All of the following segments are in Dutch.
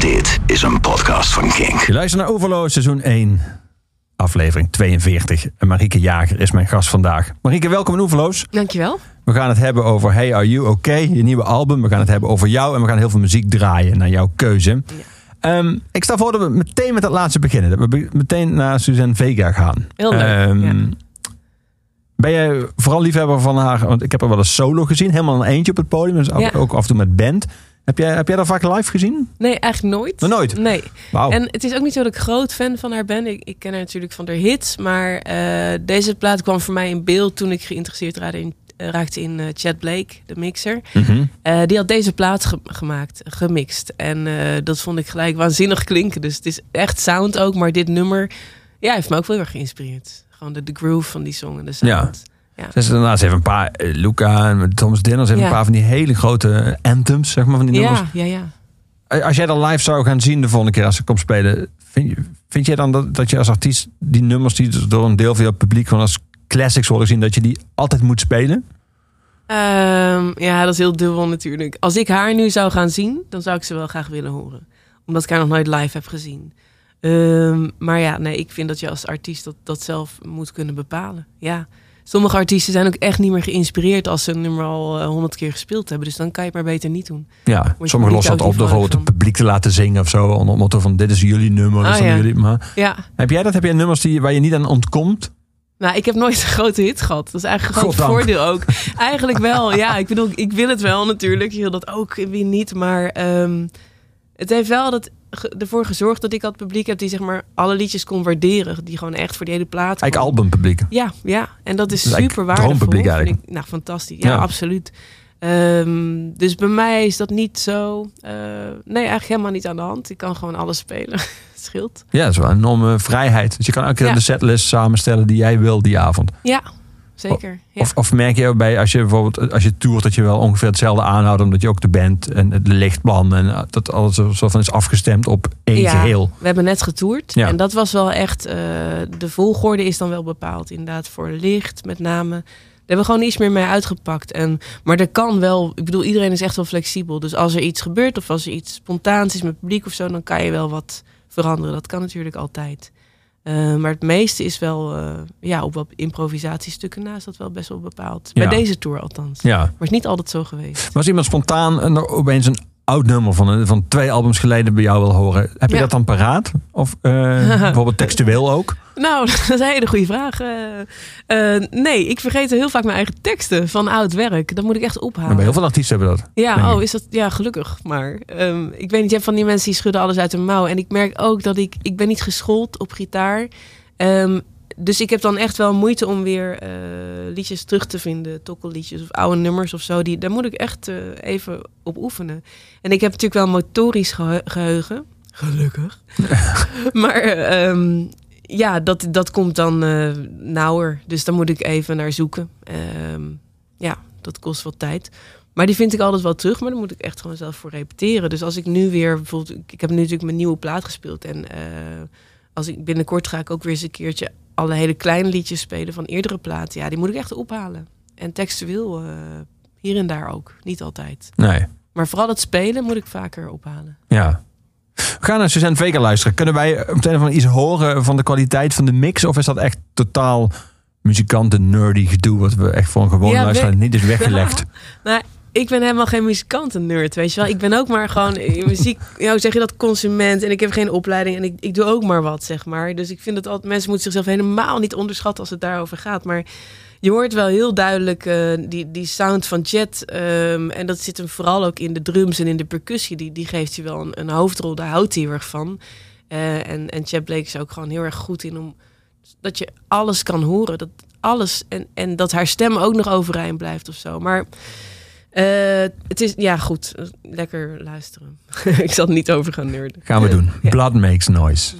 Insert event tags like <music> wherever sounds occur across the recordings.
Dit is een podcast van Kink. Je luistert naar Overloos, seizoen 1, aflevering 42. En Marieke Jager is mijn gast vandaag. Marieke, welkom in Overloos. Dankjewel. We gaan het hebben over Hey Are You Okay, je nieuwe album. We gaan het hebben over jou en we gaan heel veel muziek draaien naar jouw keuze. Ehm, ik stel voor dat we meteen met het laatste beginnen. Dat we meteen naar Suzanne Vega gaan. Heel leuk, Ehm, ja. Ben je vooral liefhebber van haar? Want ik heb haar wel eens solo gezien, helemaal een eentje op het podium. Dus ook- Ja. ook af en toe met band. Heb jij, heb jij dat vaak live gezien? Nee, eigenlijk nooit. Nog nooit? Nee. Wauw. En het is ook niet zo dat ik groot fan van haar ben. Ik, ik ken haar natuurlijk van de hits. Maar eh, deze plaat kwam voor mij in beeld toen ik geïnteresseerd raakte in, eh, raakte in eh, Chad Blake, de mixer. Mhm. Eh, die had deze plaat ge- gemaakt, gemixt. En dat vond ik gelijk waanzinnig klinken. Dus het is echt sound ook. Maar dit nummer ja, heeft me ook wel heel erg geïnspireerd. Gewoon de, de groove van die song en de sound. Ja. Ze is daarnaast even een paar, eh, Luca en Thomas Dinners, even Ja. een paar van die hele grote anthems, zeg maar, van die nummers. Ja, ja, ja. Als jij dan live zou gaan zien de volgende keer als ze komt spelen, vind, vind jij dan dat, dat je als artiest die nummers die door een deel van je publiek gewoon als classics worden gezien, dat je die altijd moet spelen? Ehm, ja, dat is heel dubbel natuurlijk. Als ik haar nu zou gaan zien, dan zou ik ze wel graag willen horen. Omdat ik haar nog nooit live heb gezien. Ehm, maar ja, nee, ik vind dat je als artiest dat, dat zelf moet kunnen bepalen. Ja. Sommige artiesten zijn ook echt niet meer geïnspireerd als ze een nummer al honderd keer gespeeld hebben. Dus dan kan je het maar beter niet doen. Ja, sommigen lossen dat op door vrolijk het publiek te laten zingen of zo. Onder motto van dit is jullie nummer, is Ah, ja. jullie. Maar Ja, heb jij dat? Heb jij nummers die, waar je niet aan ontkomt? nou, ik heb nooit een grote hit gehad. Dat is eigenlijk een groot voordeel ook. Eigenlijk wel, ja. Ik bedoel, ik wil het wel natuurlijk. Je wil dat ook, wie niet. Maar ehm, het heeft wel dat, ervoor gezorgd dat ik dat publiek heb die zeg maar alle liedjes kon waarderen. Die gewoon echt voor die hele plaat. Eigenlijk albumpubliek. Ja, ja. En dat is super waardevol. vind eigenlijk. ik. Nou, fantastisch. Ja, Ja. absoluut. Ehm, dus bij mij is dat niet zo... eh, nee, eigenlijk helemaal niet aan de hand. Ik kan gewoon alles spelen. <laughs> Scheelt. Ja, dat is wel een enorme vrijheid. Dus je kan elke keer Ja. de setlist samenstellen die jij wil die avond. Ja, zeker. Ja. Of, of merk je bij als je bijvoorbeeld als je toert dat je wel ongeveer hetzelfde aanhoudt, omdat je ook de band en het lichtplan en eh, dat alles zo zo van is afgestemd op één Ja, geheel. We hebben net getoerd. Ja. En dat was wel echt. eh, de volgorde is dan wel bepaald. Inderdaad, voor licht met name. Daar hebben we gewoon iets meer mee uitgepakt. En, maar er kan wel. Ik bedoel, iedereen is echt wel flexibel. Dus als er iets gebeurt of als er iets spontaans is met publiek of zo, dan kan je wel wat veranderen. Dat kan natuurlijk altijd. Eh, maar het meeste is wel. eh, ja, op wat improvisatiestukken na is dat wel best wel bepaald. Ja. Bij deze tour althans. Ja. Maar is niet altijd zo geweest. Als iemand spontaan een, opeens een oud nummer van, een- van twee albums geleden bij jou wil horen, heb je Ja. dat dan paraat? Of eh, <laughs> bijvoorbeeld textueel ook? Nou, <laughs> dat is een hele goede vraag. Eh, eh, nee, ik vergeet heel vaak mijn eigen teksten van oud werk. Dat moet ik echt Maar ophalen. bij heel veel artiesten hebben dat. Ja, oh, is dat ja, gelukkig. Maar ehm, ik weet niet, je hebt van die mensen die schudden alles uit hun mouw. En ik merk ook dat ik, ik ben niet geschoold op gitaar. Ehm, dus ik heb dan echt wel moeite om weer eh, liedjes terug te vinden, tokkelliedjes of oude nummers of zo. Die, daar moet ik echt eh, even op oefenen. En ik heb natuurlijk wel motorisch gehe- geheugen. Gelukkig. <laughs> maar ehm, ja, dat, dat komt dan eh nauwer. Dus daar moet ik even naar zoeken. Ehm, ja, dat kost wat tijd. Maar die vind ik altijd wel terug, maar dan moet ik echt gewoon zelf voor repeteren. Dus als ik nu weer bijvoorbeeld, ik heb nu natuurlijk mijn nieuwe plaat gespeeld en als ik binnenkort ga ik ook weer eens een keertje alle hele kleine liedjes spelen van eerdere platen. Ja, die moet ik echt ophalen. En textueel eh, hier en daar ook, niet altijd. Nee. Maar vooral het spelen moet ik vaker ophalen. Ja. We gaan naar Suzanne Vega luisteren. Kunnen wij meteen van iets horen van de kwaliteit van de mix? Of is dat echt totaal muzikanten nerdy gedoe wat we echt voor een gewone Ja, luisteraar niet is <laughs> weggelegd? Nou, ik ben helemaal geen muzikanten-nerd, weet je wel. Ik ben ook maar gewoon in muziek, ja, zeg je dat, consument. En ik heb geen opleiding en ik, ik doe ook maar wat, zeg maar. Dus ik vind dat altijd, mensen moeten zichzelf helemaal niet onderschatten als het daarover gaat. Maar je hoort wel heel duidelijk eh, die, die sound van Jet. ehm, en dat zit hem vooral ook in de drums en in de percussie. Die, die geeft hij wel een, een hoofdrol, daar houdt hij heel erg van. Eh, en, en Chet Blake is ook gewoon heel erg goed in om dat je alles kan horen. Dat alles en, en dat haar stem ook nog overeind blijft of zo. Maar eh, het is, ja goed, lekker luisteren. <laughs> Ik zal het niet over gaan nerden. Gaan we doen. Ja. Blood makes noise.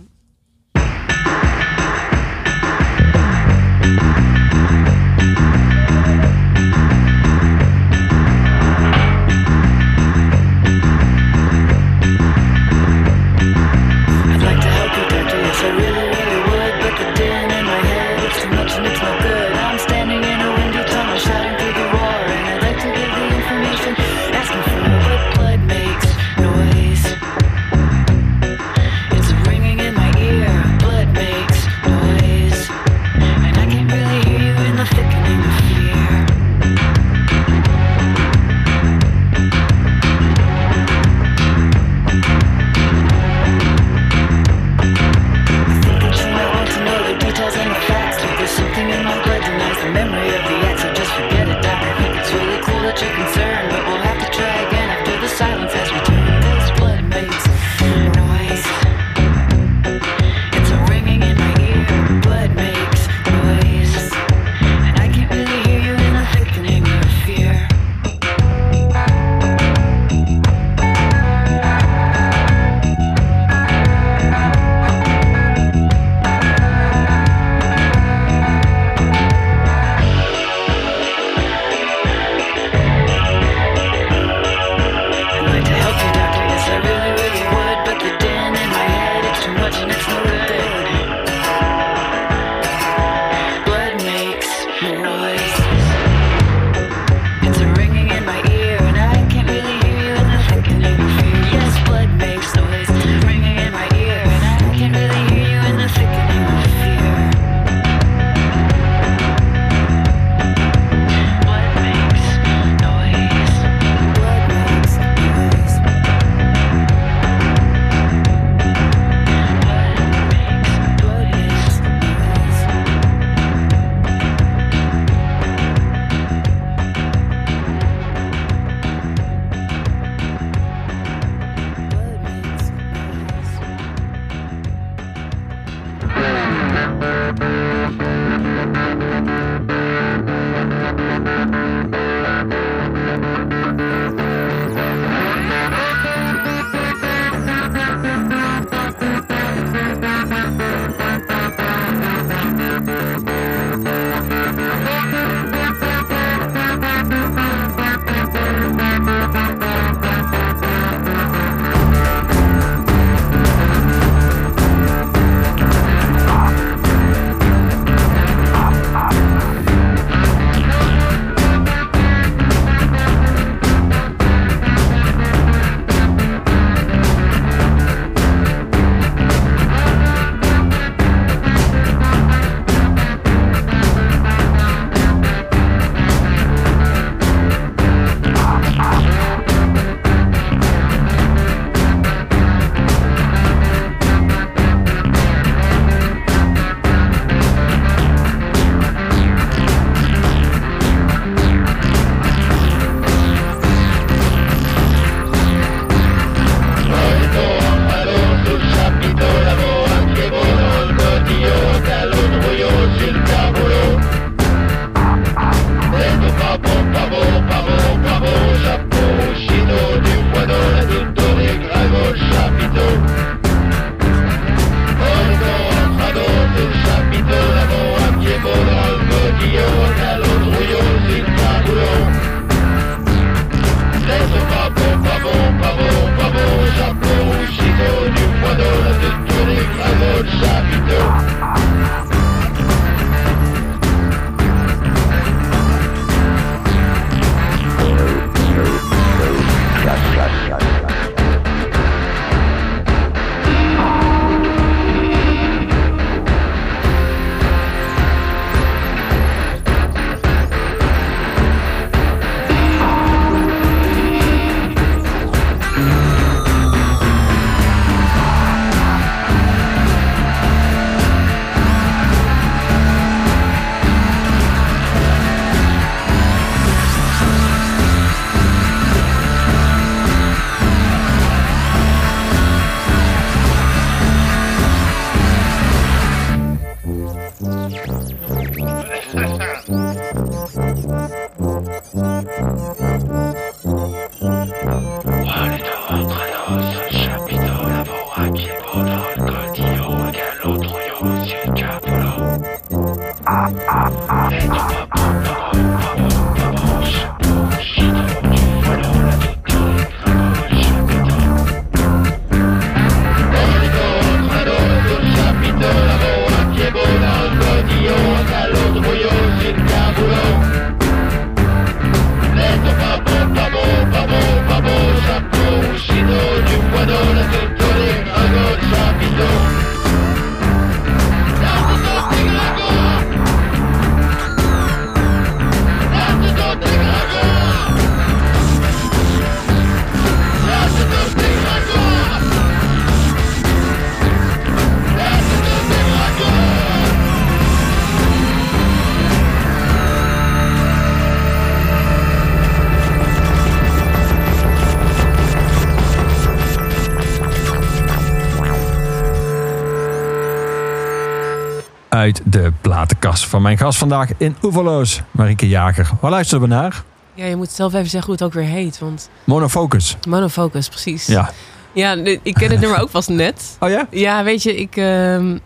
De platenkast van mijn gast vandaag in Oeverloos, Marieke Jager. Waar luisteren we naar? Ja, je moet zelf even zeggen hoe het ook weer heet. Want Monofocus. monofocus, precies. Ja. Ja, ik ken het <laughs> nummer ook pas net. Oh ja? Ja, weet je, ik, ehm,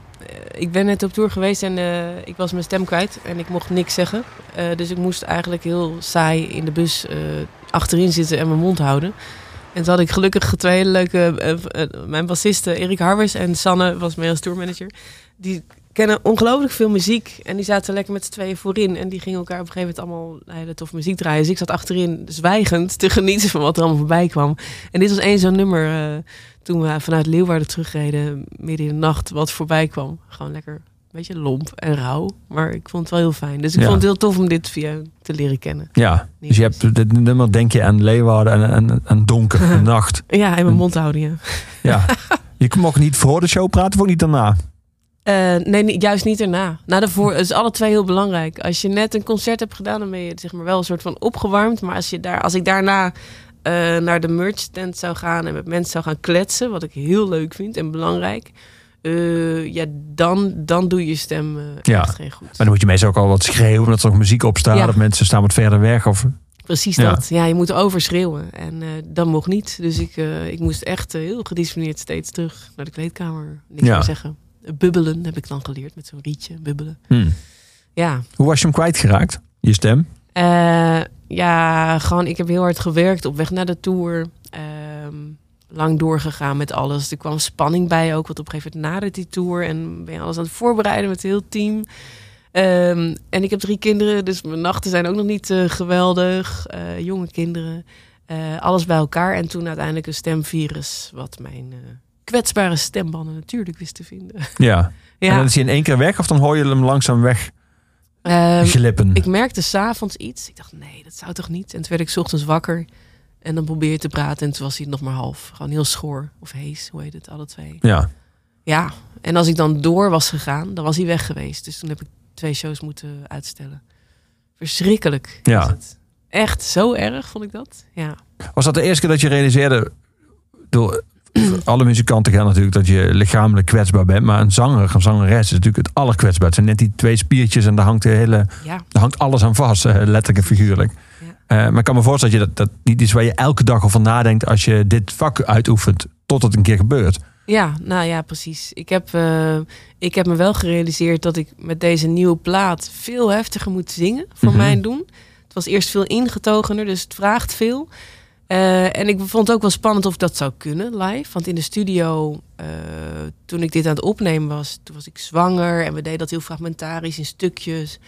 ik ben net op tour geweest en eh, ik was mijn stem kwijt. En ik mocht niks zeggen. Eh, dus ik moest eigenlijk heel saai in de bus eh, achterin zitten en mijn mond houden. En toen had ik gelukkig twee hele leuke... mijn bassisten Erik Harbers en Sanne was mijn als tourmanager. Die kennen ongelooflijk veel muziek. En die zaten lekker met z'n tweeën voorin. En die gingen elkaar op een gegeven moment allemaal hele tof muziek draaien. Dus ik zat achterin zwijgend te genieten van wat er allemaal voorbij kwam. En dit was één zo'n nummer eh, toen we vanuit Leeuwarden terugreden. Midden in de nacht wat voorbij kwam. Gewoon lekker een beetje lomp en rauw. Maar ik vond het wel heel fijn. Dus ik Ja. vond het heel tof om dit via te leren kennen. Ja. Dus je hebt dit nummer, denk je aan Leeuwarden en, en, en donker, de <laughs> nacht. Ja, in mijn mond houden, ja. Ja. <laughs> Je mocht niet voor de show praten, ook niet daarna. Eh, nee, juist niet erna. Na de voor, het is alle twee heel belangrijk. Als je net een concert hebt gedaan, dan ben je zeg maar wel een soort van opgewarmd. Maar als, je daar, als ik daarna eh, naar de merch tent zou gaan en met mensen zou gaan kletsen, wat ik heel leuk vind en belangrijk, eh, ja, dan, dan doe je stem Ja. echt geen goed. Maar dan moet je meestal ook al wat schreeuwen, omdat er ook muziek op staat. Ja. Of mensen staan wat verder weg. Of, Precies Ja. dat. Ja, je moet overschreeuwen. En dat mocht niet. Dus ik, ik moest echt heel gedisciplineerd steeds terug naar de kleedkamer. Niks meer zeggen. Bubbelen heb ik dan geleerd met zo'n rietje. Bubbelen. Hmm. Ja, Hoe was je hem kwijtgeraakt? Je stem? Eh, ja, gewoon, ik heb heel hard gewerkt op weg naar de tour. Ehm, lang doorgegaan met alles. Er kwam spanning bij ook, want op een gegeven moment nadert die tour. En ben je alles aan het voorbereiden met het heel team. Ehm, en ik heb drie kinderen, dus mijn nachten zijn ook nog niet eh, geweldig. Eh, jonge kinderen. Alles bij elkaar. En toen uiteindelijk een stemvirus, wat mijn kwetsbare stembanden natuurlijk wist te vinden. Ja. <laughs> En ja. dan is hij in één keer weg of dan hoor je hem langzaam weg Ehm, glippen? Ik merkte s'avonds iets. Ik dacht, nee, dat zou toch niet? En toen werd ik 's ochtends wakker. En dan probeer je te praten. En toen was hij nog maar half. Gewoon heel schoor. Of hees, hoe heet het? Alle twee. Ja. Ja. En als ik dan door was gegaan, dan was hij weg geweest. Dus toen heb ik twee shows moeten uitstellen. Verschrikkelijk. Ja. het. Echt zo erg vond ik dat. Ja. Was dat de eerste keer dat je realiseerde, door alle muzikanten gaan natuurlijk dat je lichamelijk kwetsbaar bent, maar een zanger, een zangeres is natuurlijk het allerkwetsbaarst. Het zijn net die twee spiertjes en daar hangt, de hele, Ja. daar hangt alles aan vast, eh, letterlijk en figuurlijk. Ja. Eh, maar ik kan me voorstellen dat je dat, dat niet is waar je elke dag over nadenkt als je dit vak uitoefent, tot het een keer gebeurt. Ja, nou ja, precies. Ik heb, eh, ik heb me wel gerealiseerd dat ik met deze nieuwe plaat veel heftiger moet zingen voor Mhm. mijn doen. Het was eerst veel ingetogener, dus het vraagt veel. Eh, en ik vond het ook wel spannend of dat zou kunnen live. Want in de studio, eh, toen ik dit aan het opnemen was, toen was ik zwanger en we deden dat heel fragmentarisch in stukjes.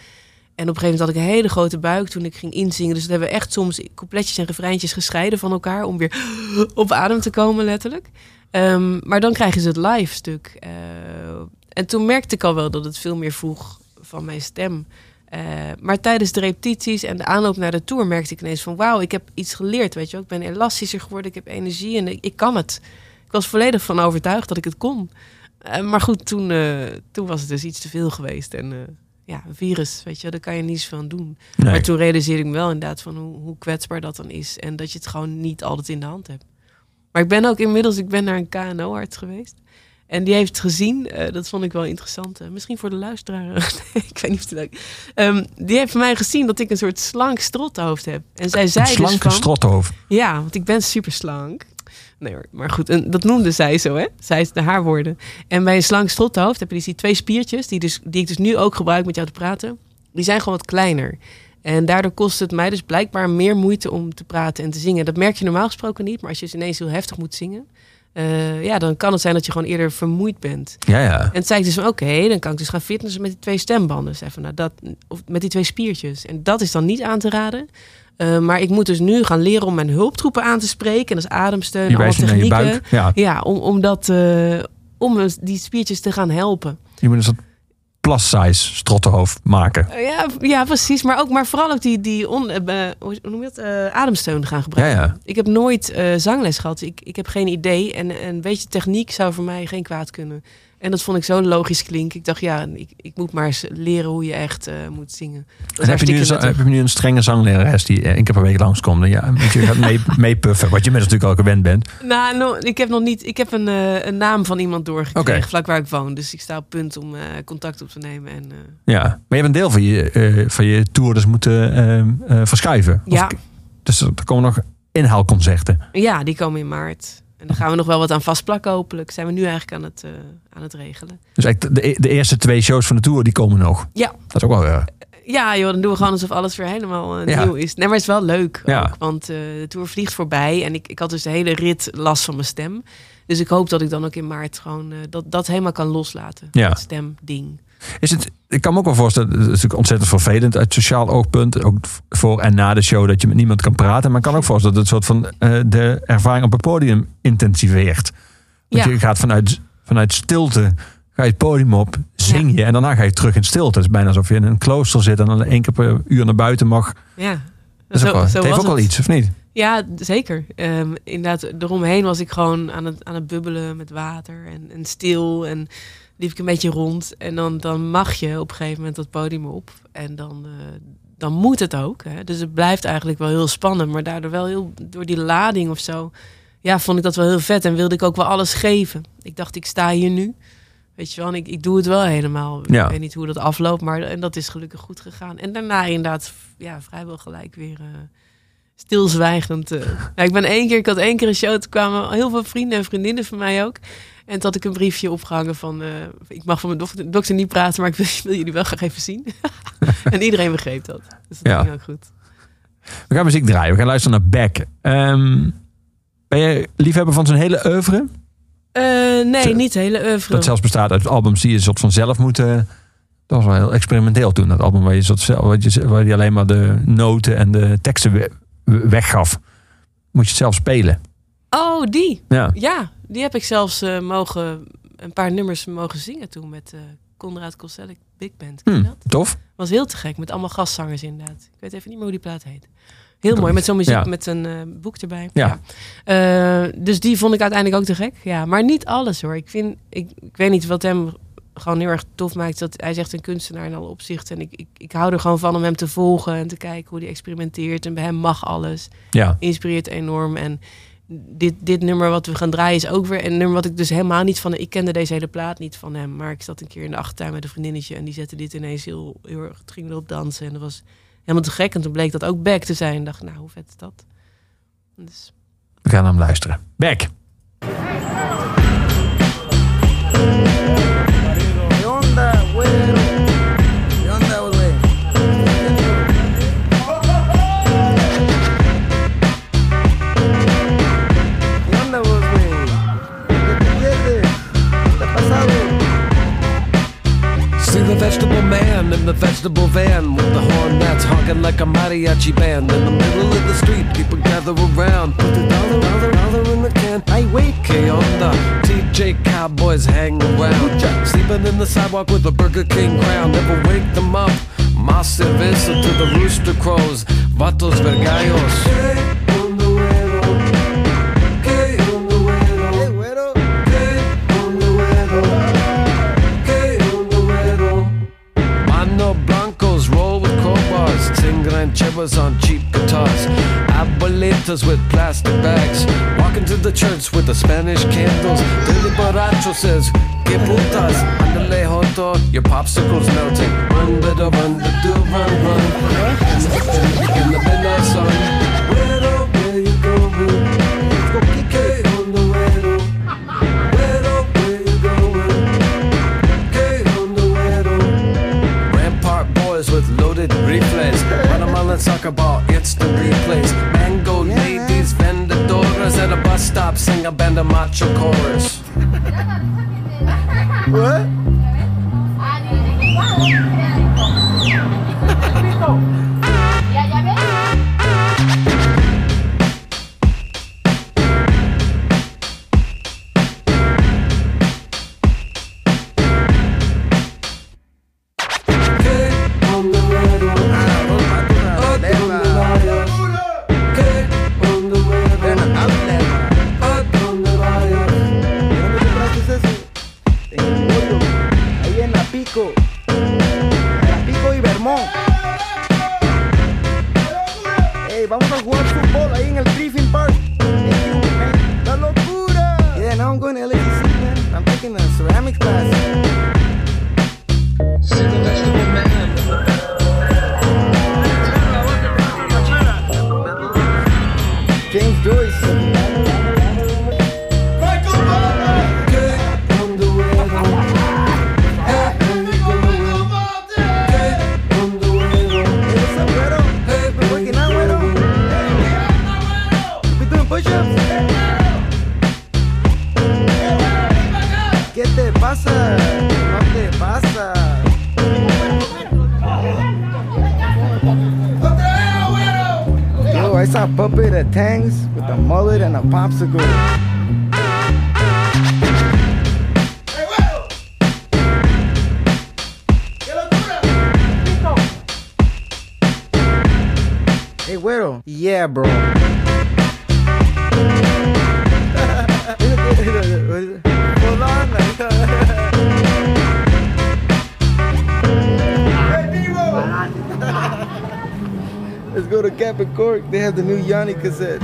En op een gegeven moment had ik een hele grote buik toen ik ging inzingen. Dus dat hebben we echt soms coupletjes en refreintjes gescheiden van elkaar om weer <gasps> op adem te komen, letterlijk. Ehm, maar dan krijgen ze het live stuk. Eh, en toen merkte ik al wel dat het veel meer vroeg van mijn stem. Eh, maar tijdens de repetities en de aanloop naar de tour merkte ik ineens van... wauw, ik heb iets geleerd, weet je wel. Ik ben elastischer geworden, ik heb energie en ik, ik kan het. Ik was volledig van overtuigd dat ik het kon. Eh, maar goed, toen, eh, toen was het dus iets te veel geweest. En ja, een virus, weet je daar kan je niets van doen. Nee. Maar toen realiseerde ik me wel inderdaad van hoe, hoe kwetsbaar dat dan is. En dat je het gewoon niet altijd in de hand hebt. Maar ik ben ook inmiddels, ik ben naar een KNO-arts geweest. En die heeft gezien, eh, dat vond ik wel interessant. eh, misschien voor de luisteraar, <laughs> ik weet niet of het leuk Ehm, Die heeft van mij gezien dat ik een soort slank strothoofd heb. En zij zei een slanke dus strothoofd. Ja, want ik ben super slank. Nee hoor, maar goed, en dat noemde zij zo, hè? Zij is de haarwoorden. En bij een slank strothoofd heb je dus die twee spiertjes, die, dus, die ik dus nu ook gebruik met jou te praten. Die zijn gewoon wat kleiner. En daardoor kost het mij dus blijkbaar meer moeite om te praten en te zingen. Dat merk je normaal gesproken niet, maar als je dus ineens heel heftig moet zingen, eh, ja, dan kan het zijn dat je gewoon eerder vermoeid bent. Ja, ja. En toen zei ik dus van, oké, dan kan ik dus gaan fitnessen met die twee stembanden. Nou, dat, of met die twee spiertjes. En dat is dan niet aan te raden. Eh, maar ik moet dus nu gaan leren om mijn hulptroepen aan te spreken. En dat is ademsteun, Je allemaal je technieken. buik. Ja, Ja, om, om, dat, eh, om dus die spiertjes te gaan helpen. je moet soort plus-size strottenhoofd maken. Eh, ja, ja, precies. Maar, ook, maar vooral ook die, die on, eh, hoe noem je dat? Eh, ademsteun gaan Ja, gebruiken. ja. Ik heb nooit eh, zangles gehad. Ik, ik heb geen idee. En, en weet je, techniek zou voor mij geen kwaad kunnen. En dat vond ik zo logisch klinken. Ik dacht, ja, ik, ik moet maar eens leren hoe je echt eh, moet zingen. En heb je, nu heb je nu een strenge zanglerares die eh, één keer per week langskomt? Ja, met je gaat mee, <laughs> meepuffen, wat je inmiddels natuurlijk al gewend bent. Nou, no, ik heb nog niet. Ik heb een, eh, een naam van iemand doorgekregen, vlak waar ik woon. Dus ik sta op punt om eh, contact op te nemen. En, Ja, maar je hebt een deel van je, van je tour dus moeten ehm, eh, verschuiven. Of- ja, dus er komen nog inhaalconcerten. ja, die komen in maart. En daar gaan we nog wel wat aan vastplakken, hopelijk. Zijn we nu eigenlijk aan het, eh, aan het regelen. Dus eigenlijk de, de eerste twee shows van de tour, die komen nog. Ja. Dat is ook wel... eh, Ja, joh, dan doen we gewoon alsof alles weer helemaal eh, Ja. nieuw is. Nee, maar het is wel leuk Ja. ook, want eh, de tour vliegt voorbij. En ik, ik had dus de hele rit last van mijn stem. Dus ik hoop dat ik dan ook in maart gewoon dat, dat helemaal kan loslaten. Ja. Dat stemding. Is het, ik kan me ook wel voorstellen, het is natuurlijk ontzettend vervelend uit sociaal oogpunt. Ook voor en na de show dat je met niemand kan praten. Maar ik kan ook voorstellen dat het soort van eh, de ervaring op het podium intensiveert. Want Ja. je gaat vanuit, vanuit stilte, ga je het podium op, zing je en daarna ga je terug in stilte. Het is bijna alsof je in een klooster zit en dan één keer per uur naar buiten mag. Ja, Dat is ook wel, het heeft ook wel iets, of niet? Ja, zeker. Ehm, inderdaad, eromheen was ik gewoon aan het, aan het bubbelen met water en, en stil. En liep ik een beetje rond. En dan, dan mag je op een gegeven moment dat podium op. En dan, eh, dan moet het ook. Hè? Dus het blijft eigenlijk wel heel spannend. Maar daardoor wel heel, door die lading of zo. Ja, vond ik dat wel heel vet. En wilde ik ook wel alles geven. Ik dacht, ik sta hier nu. Weet je wel, en ik, ik doe het wel helemaal. Ja. Ik weet niet hoe dat afloopt, maar en dat is gelukkig goed gegaan. En daarna inderdaad, ja, vrijwel gelijk weer eh, stilzwijgend. eh. <laughs> Ja, ik ben één keer, ik had één keer een show, toen kwamen heel veel vrienden en vriendinnen van mij ook. En toen had ik een briefje opgehangen van, eh, ik mag van mijn dokter, dokter niet praten, maar ik wil, <laughs> wil jullie wel graag even zien. <laughs> en iedereen begreep dat. Dus dat Ja. ging ook goed. We gaan muziek draaien. We gaan luisteren naar Beck. Ehm, ben je liefhebber van zijn hele oeuvre? Eh, nee, Zo- niet de hele oeuvre. Dat zelfs bestaat uit albums die je soort van zelf moeten. Dat was wel heel experimenteel toen, dat album waar je, soort zelf, waar je, waar je alleen maar de noten en de teksten we- we- weggaf. Moet je het zelf spelen. Oh, die. Ja. Ja, die heb ik zelfs eh, mogen, een paar nummers mogen zingen toen met eh Conrad Koselleck Big Band. Ken je Hm, dat? tof. Was heel te gek, met allemaal gastzangers inderdaad. Ik weet even niet meer hoe die plaat heet. Heel mooi, met zo'n muziek, Ja. met een eh, boek erbij. Ja. Ja. Dus die vond ik uiteindelijk ook te gek. Ja, maar niet alles hoor. Ik, vind, ik, ik weet niet wat hem gewoon heel erg tof maakt. Dat hij is echt een kunstenaar in alle opzichten. En ik, ik, ik hou er gewoon van om hem te volgen en te kijken hoe hij experimenteert. En bij hem mag alles Ja. inspireert enorm. En dit, dit nummer wat we gaan draaien is ook weer een nummer wat ik dus helemaal niet van... Ik kende deze hele plaat niet van hem. Maar ik zat een keer in de achtertuin met een vriendinnetje... en die zette dit ineens heel, heel erg... Het ging erop dansen en dat was helemaal te gek. En toen bleek dat ook Beck te zijn. En dacht, nou, hoe vet is dat? Dus, We gaan naar hem luisteren. Beck. Vegetable man in the vegetable van with the horn that's honking like a mariachi band. In the middle of the street, people gather around. Put the dollar, dollar, dollar in the can. Ay, güey. Que onda? TJ Cowboys hang around. Sleeping in the sidewalk with a Burger King crown. Never wake them up. Más cerveza to the rooster crows. Vatos vergallos. Sing on cheap guitars. Abuelitas with plastic bags, walking to the church with the Spanish candles. Billy Borracho says, Que putas, andale joto, your popsicle's melting. Run, better run, do run, run. In the, Watermelon soccer ball, the replays. Mango ladies, vendedoras at a bus stop, sing a band of macho chorus. What? <laughs> <laughs> <laughs> They have the new Yanni cassette.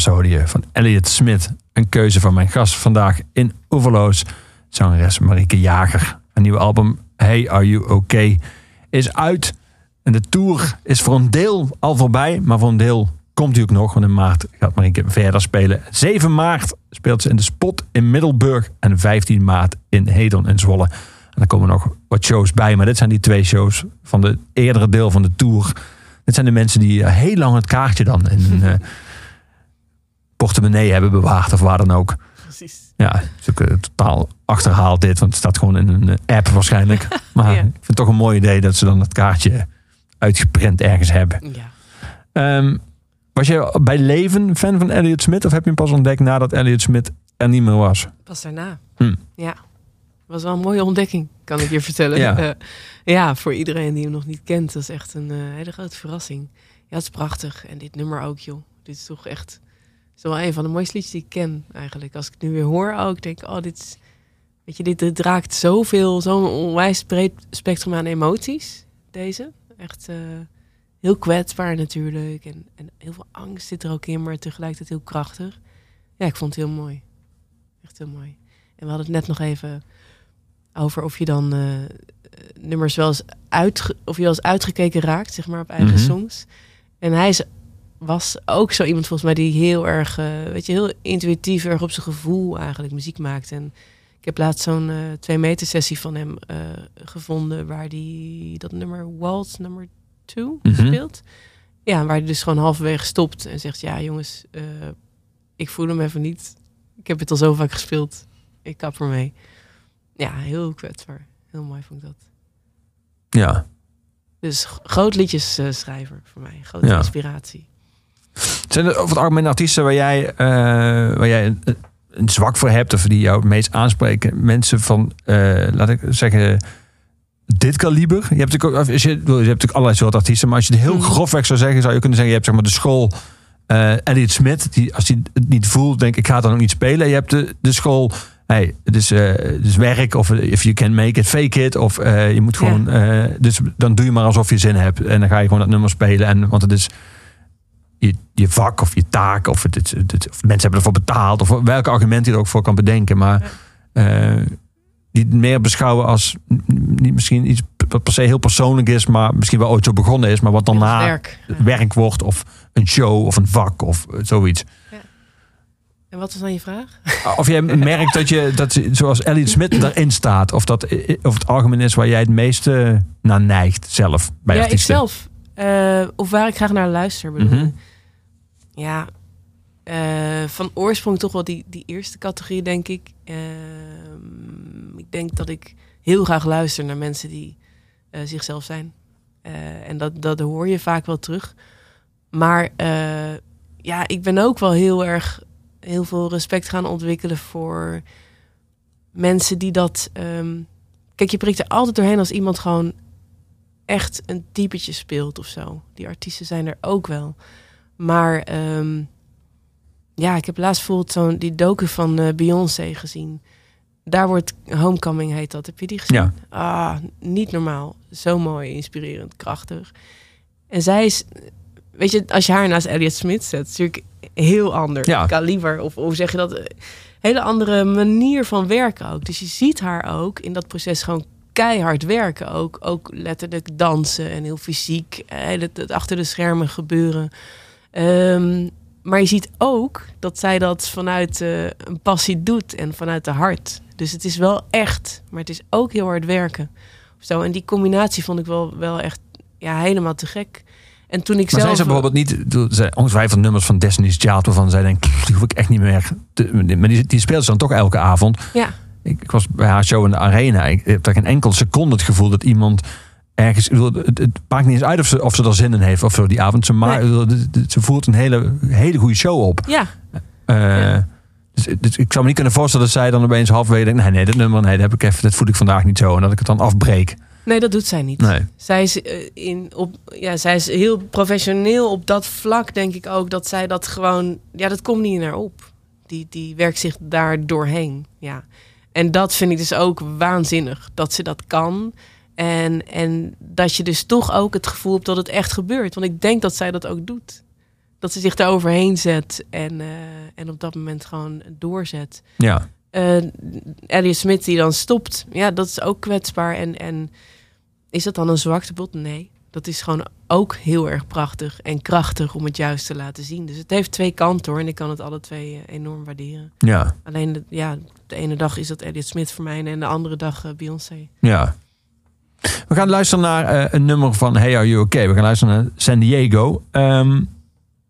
Je van Elliot Smith. Een keuze van mijn gast vandaag in Oeverloos. Zangeres Marieke Jager. Een nieuwe album Hey Are You Okay is uit. En de tour is voor een deel al voorbij. Maar voor een deel komt hij ook nog. Want in maart gaat Marieke verder spelen. 7 maart speelt ze in de Spot in Middelburg. En 15 maart in Hedon in Zwolle. En dan komen nog wat shows bij. Maar dit zijn die twee shows van de eerdere deel van de tour. Dit zijn de mensen die eh, heel lang het kaartje dan in eh, <laughs> portemonnee hebben bewaard. Of waar dan ook. Precies. Ja, het is ook eh, totaal achterhaald dit. Want het staat gewoon in een eh, app waarschijnlijk. <laughs> Maar Ja. ik vind het toch een mooi idee dat ze dan het kaartje uitgeprint ergens hebben. Ja. Ehm, was je bij leven fan van Elliot Smith? Of heb je hem pas ontdekt nadat Elliot Smith er niet meer was? Pas daarna. Hm. Ja. Was wel een mooie ontdekking, kan ik je vertellen. Ja. <laughs> Eh, ja, voor iedereen die hem nog niet kent. Dat is echt een hele grote verrassing. Ja, het is prachtig. En dit nummer ook, joh. Dit is toch echt... Is wel een van de mooiste liedjes die ik ken, eigenlijk. Als ik het nu weer hoor ook, denk ik... Oh, dit is... Weet je, dit, dit raakt zoveel, zo'n onwijs breed spectrum aan emoties. Deze. Echt eh, heel kwetsbaar natuurlijk. En, en heel veel angst zit er ook in, maar tegelijkertijd heel krachtig. Ja, ik vond het heel mooi. Echt heel mooi. En we hadden het net nog even over of je dan eh, eh, nummers wel eens, uitge of je wel eens uitgekeken raakt, zeg maar, op eigen Mhm. songs. En hij is was ook zo iemand volgens mij die heel erg, eh, weet je, heel intuïtief, erg op zijn gevoel eigenlijk muziek maakt. En ik heb laatst zo'n eh, twee meter sessie van hem eh, gevonden waar hij dat nummer Waltz nummer 2 Mhm. speelt. Ja, waar hij dus gewoon halverwege stopt en zegt, ja jongens, ik voel hem even niet. Ik heb het al zo vaak gespeeld. Ik kap ermee. Ja, heel kwetsbaar. Heel mooi vond ik dat. Ja. Dus groot liedjesschrijver voor mij. Grote Ja. inspiratie. Zijn er over het algemeen artiesten waar jij, eh, waar jij een, zwak voor hebt of die jou het meest aanspreken? Mensen van, eh, laat ik zeggen, dit kaliber. Je hebt natuurlijk, ook, als je, je hebt natuurlijk allerlei soorten artiesten, maar als je het heel Mhm. grofweg zou zeggen, zou je kunnen zeggen, je hebt zeg maar de school eh Elliot Smith, die als hij het niet voelt, denk ik, ik ga dan ook niet spelen. Je hebt de, de school, hey, het, is, het is werk, of if you can make it, fake it, of je moet Ja. gewoon, dus dan doe je maar alsof je zin hebt en dan ga je gewoon dat nummer spelen. En, want het is je, je vak of je taak, of, het, het, het- of mensen hebben ervoor betaald, of welke argument je er ook voor kan bedenken. Maar eh, die het meer beschouwen als niet misschien iets wat per se heel persoonlijk is, maar misschien wel ooit zo begonnen is, maar wat Ja, daarna werk. Ja. werk wordt, of een show of een vak of eh, zoiets. En wat was dan je vraag? Of jij merkt dat je, dat zoals Elliot Smith erin staat, of dat eh, of het algemeen is waar jij het meeste naar neigt zelf bij ja, artiesten. ikzelf. Eh of waar ik graag naar luister. Bedoel. Je? Ja, eh, van oorsprong toch wel die, die eerste categorie, denk ik. Ehm, ik denk dat ik heel graag luister naar mensen die eh, zichzelf zijn. Eh, en dat, dat hoor je vaak wel terug. Maar ja, ik ben ook wel heel erg heel veel respect gaan ontwikkelen voor mensen die dat. ehm, kijk, je prikt er altijd doorheen als iemand gewoon echt een typetje speelt of zo. Die artiesten zijn er ook wel. Maar ehm, ja, ik heb laatst bijvoorbeeld zo'n die docu van eh, Beyoncé gezien. Daar wordt Homecoming heet dat. Heb je die gezien? Ja. Ah, niet normaal. Zo mooi, inspirerend, krachtig. En zij is, weet je, als je haar naast Elliot Smith zet, is natuurlijk heel ander Ja. kaliber. Of hoe zeg je dat? Hele andere manier van werken ook. Dus je ziet haar ook in dat proces gewoon keihard werken. Ook, ook letterlijk dansen en heel fysiek. eh, Het, het achter de schermen gebeuren. Ehm, maar je ziet ook dat zij dat vanuit eh, een passie doet en vanuit de hart. Dus het is wel echt, maar het is ook heel hard werken. Zo, en die combinatie vond ik wel, wel echt ja, helemaal te gek. En toen ik Maar zelf... zijn ze bijvoorbeeld niet, ongetwijfeld nummers van Destiny's Child waarvan zij denkt, "Pff, die hoef ik echt niet meer. te- maar die, die speelt ze dan toch elke avond. Ja, Ik, ik was bij haar show in de arena. Ik heb daar geen enkel seconde het gevoel dat iemand ergens. Het, het maakt niet eens uit of ze, of ze er zin in heeft of zo die avond. Ze, maar, ze voert een hele, hele goede show op. ja, Eh, Ja. dus, dus ik zou me niet kunnen voorstellen dat zij dan opeens halverwege denkt: nee, nee, dit nummer, nee, dat heb ik even, dat voel ik vandaag niet zo. En dat ik het dan afbreek. nee, dat doet zij niet. Nee. Zij is, eh, in, op, ja, zij is heel professioneel op dat vlak, denk ik ook. Dat zij dat gewoon... Ja, dat komt niet in haar op. Die, die werkt zich daar doorheen. Ja. En dat vind ik dus ook waanzinnig. Dat ze dat kan. En, en dat je dus toch ook het gevoel hebt dat het echt gebeurt. Want ik denk dat zij dat ook doet. Dat ze zich daar overheen zet. En, eh, en op dat moment gewoon doorzet. Ja. eh Elliot Smith die dan stopt. Ja, dat is ook kwetsbaar. En, en is dat dan een zwaktebod? Nee. Dat is gewoon ook heel erg prachtig en krachtig om het juist te laten zien. Dus het heeft twee kanten hoor. En ik kan het alle twee eh, enorm waarderen. Ja. Alleen de, ja, de ene dag is dat Elliot Smith voor mij en de andere dag Beyoncé. Ja. We gaan luisteren naar eh, een nummer van Hey Are You Okay? We gaan luisteren naar San Diego. Ehm,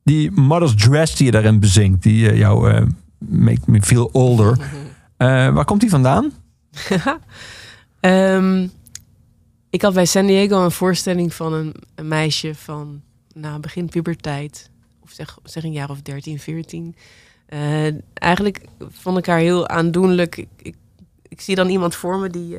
die Mother's Dress die je daarin bezingt, die eh, jou eh, make me feel older. <laughs> Waar komt die vandaan? <laughs> Ehm, ik had bij San Diego een voorstelling van een, een meisje van nou, begin puberteit. Of zeg, zeg een jaar of 13, 14. Eh, eigenlijk vond ik haar heel aandoenlijk. Ik, ik, ik zie dan iemand voor me die...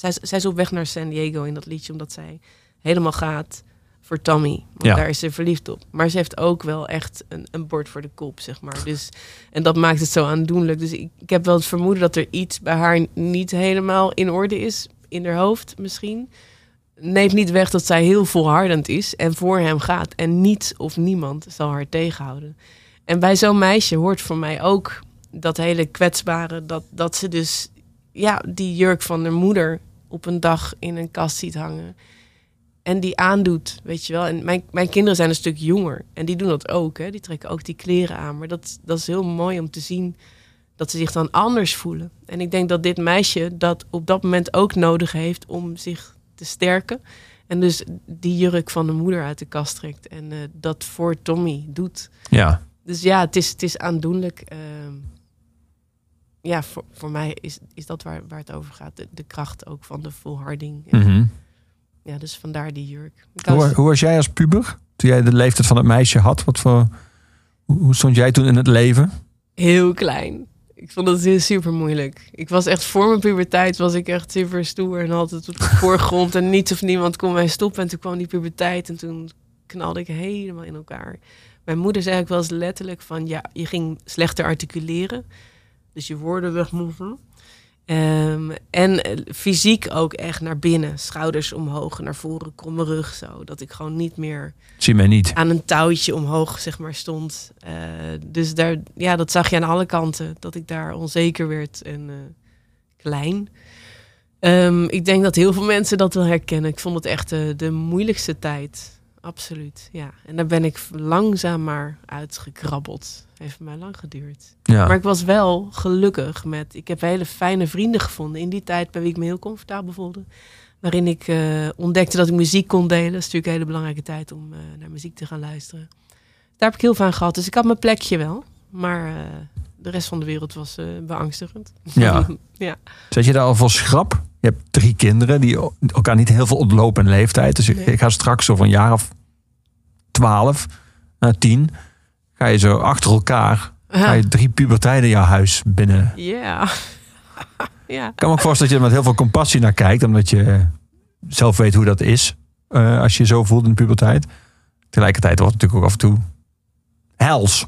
zij, is- zij is op weg naar San Diego in dat liedje, omdat zij helemaal gaat voor Tommy. Want Ja. daar is ze verliefd op. Maar ze heeft ook wel echt een, een bord voor de kop, zeg maar. Dus, en dat maakt het zo aandoenlijk. Dus ik, ik heb wel het vermoeden dat er iets bij haar niet helemaal in orde is. In haar hoofd misschien. Neemt niet weg dat zij heel volhardend is en voor hem gaat. En niets of niemand zal haar tegenhouden. En bij zo'n meisje hoort voor mij ook dat hele kwetsbare. Dat, dat ze dus ja, die jurk van haar moeder op een dag in een kast ziet hangen. en die aandoet, weet je wel. En mijn, mijn kinderen zijn een stuk jonger en die doen dat ook. Hè. Die trekken ook die kleren aan. Maar dat, dat is heel mooi om te zien dat ze zich dan anders voelen. En ik denk dat dit meisje dat op dat moment ook nodig heeft om zich te sterken. En dus die jurk van de moeder uit de kast trekt. En eh, dat voor Tommy doet. Ja. Dus ja, het is, het is aandoenlijk. Ehm, ja, voor, voor mij is, is dat waar, waar het over gaat. De, de kracht ook van de volharding. En, Mhm. Ja, dus vandaar die jurk. Ik hou- Hoe, hoe was jij als puber? Toen jij de leeftijd van het meisje had? Wat voor, hoe, hoe stond jij toen in het leven? Heel klein. Ik vond het heel super moeilijk. Ik was echt voor mijn puberteit was ik echt super stoer en altijd op de <laughs> voorgrond en niets of niemand kon mij stoppen. En toen kwam die puberteit en toen knalde ik helemaal in elkaar. Mijn moeder zei ook wel eens letterlijk van ja, je ging slechter articuleren. Dus je woorden wegmoeven. Ehm, en eh, fysiek ook echt naar binnen. Schouders omhoog, naar voren, kromme rug zo. Dat ik gewoon niet meer Zie mij niet. aan een touwtje omhoog zeg maar, stond. Eh, dus daar, ja, dat zag je aan alle kanten. Dat ik daar onzeker werd en eh, klein. Ehm, ik denk dat heel veel mensen dat wel herkennen. Ik vond het echt de, de moeilijkste tijd. Absoluut, ja. En daar ben ik langzaam maar uitgekrabbeld. Heeft mij lang geduurd. Ja. Maar ik was wel gelukkig met... Ik heb hele fijne vrienden gevonden in die tijd... bij wie ik me heel comfortabel voelde. Waarin ik eh, ontdekte dat ik muziek kon delen. Dat is natuurlijk een hele belangrijke tijd om eh, naar muziek te gaan luisteren. Daar heb ik heel aan gehad. Dus ik had mijn plekje wel. Maar eh, de rest van de wereld was beangstigend. Ja. <laughs> ja. Zet je daar al voor schrap? Je hebt drie kinderen die elkaar niet heel veel ontlopen in leeftijd. Dus ik- Nee. ik ga straks zo van een jaar of twaalf naar tien. Ga je zo achter elkaar. Ga je drie puberteiten in jouw huis binnen. Ja. <laughs> ja. Ik kan me ook voorstellen dat je er met heel veel compassie naar kijkt. Omdat je zelf weet hoe dat is. eh, als je je zo voelt in de puberteit. Tegelijkertijd wordt het natuurlijk ook af en toe hels.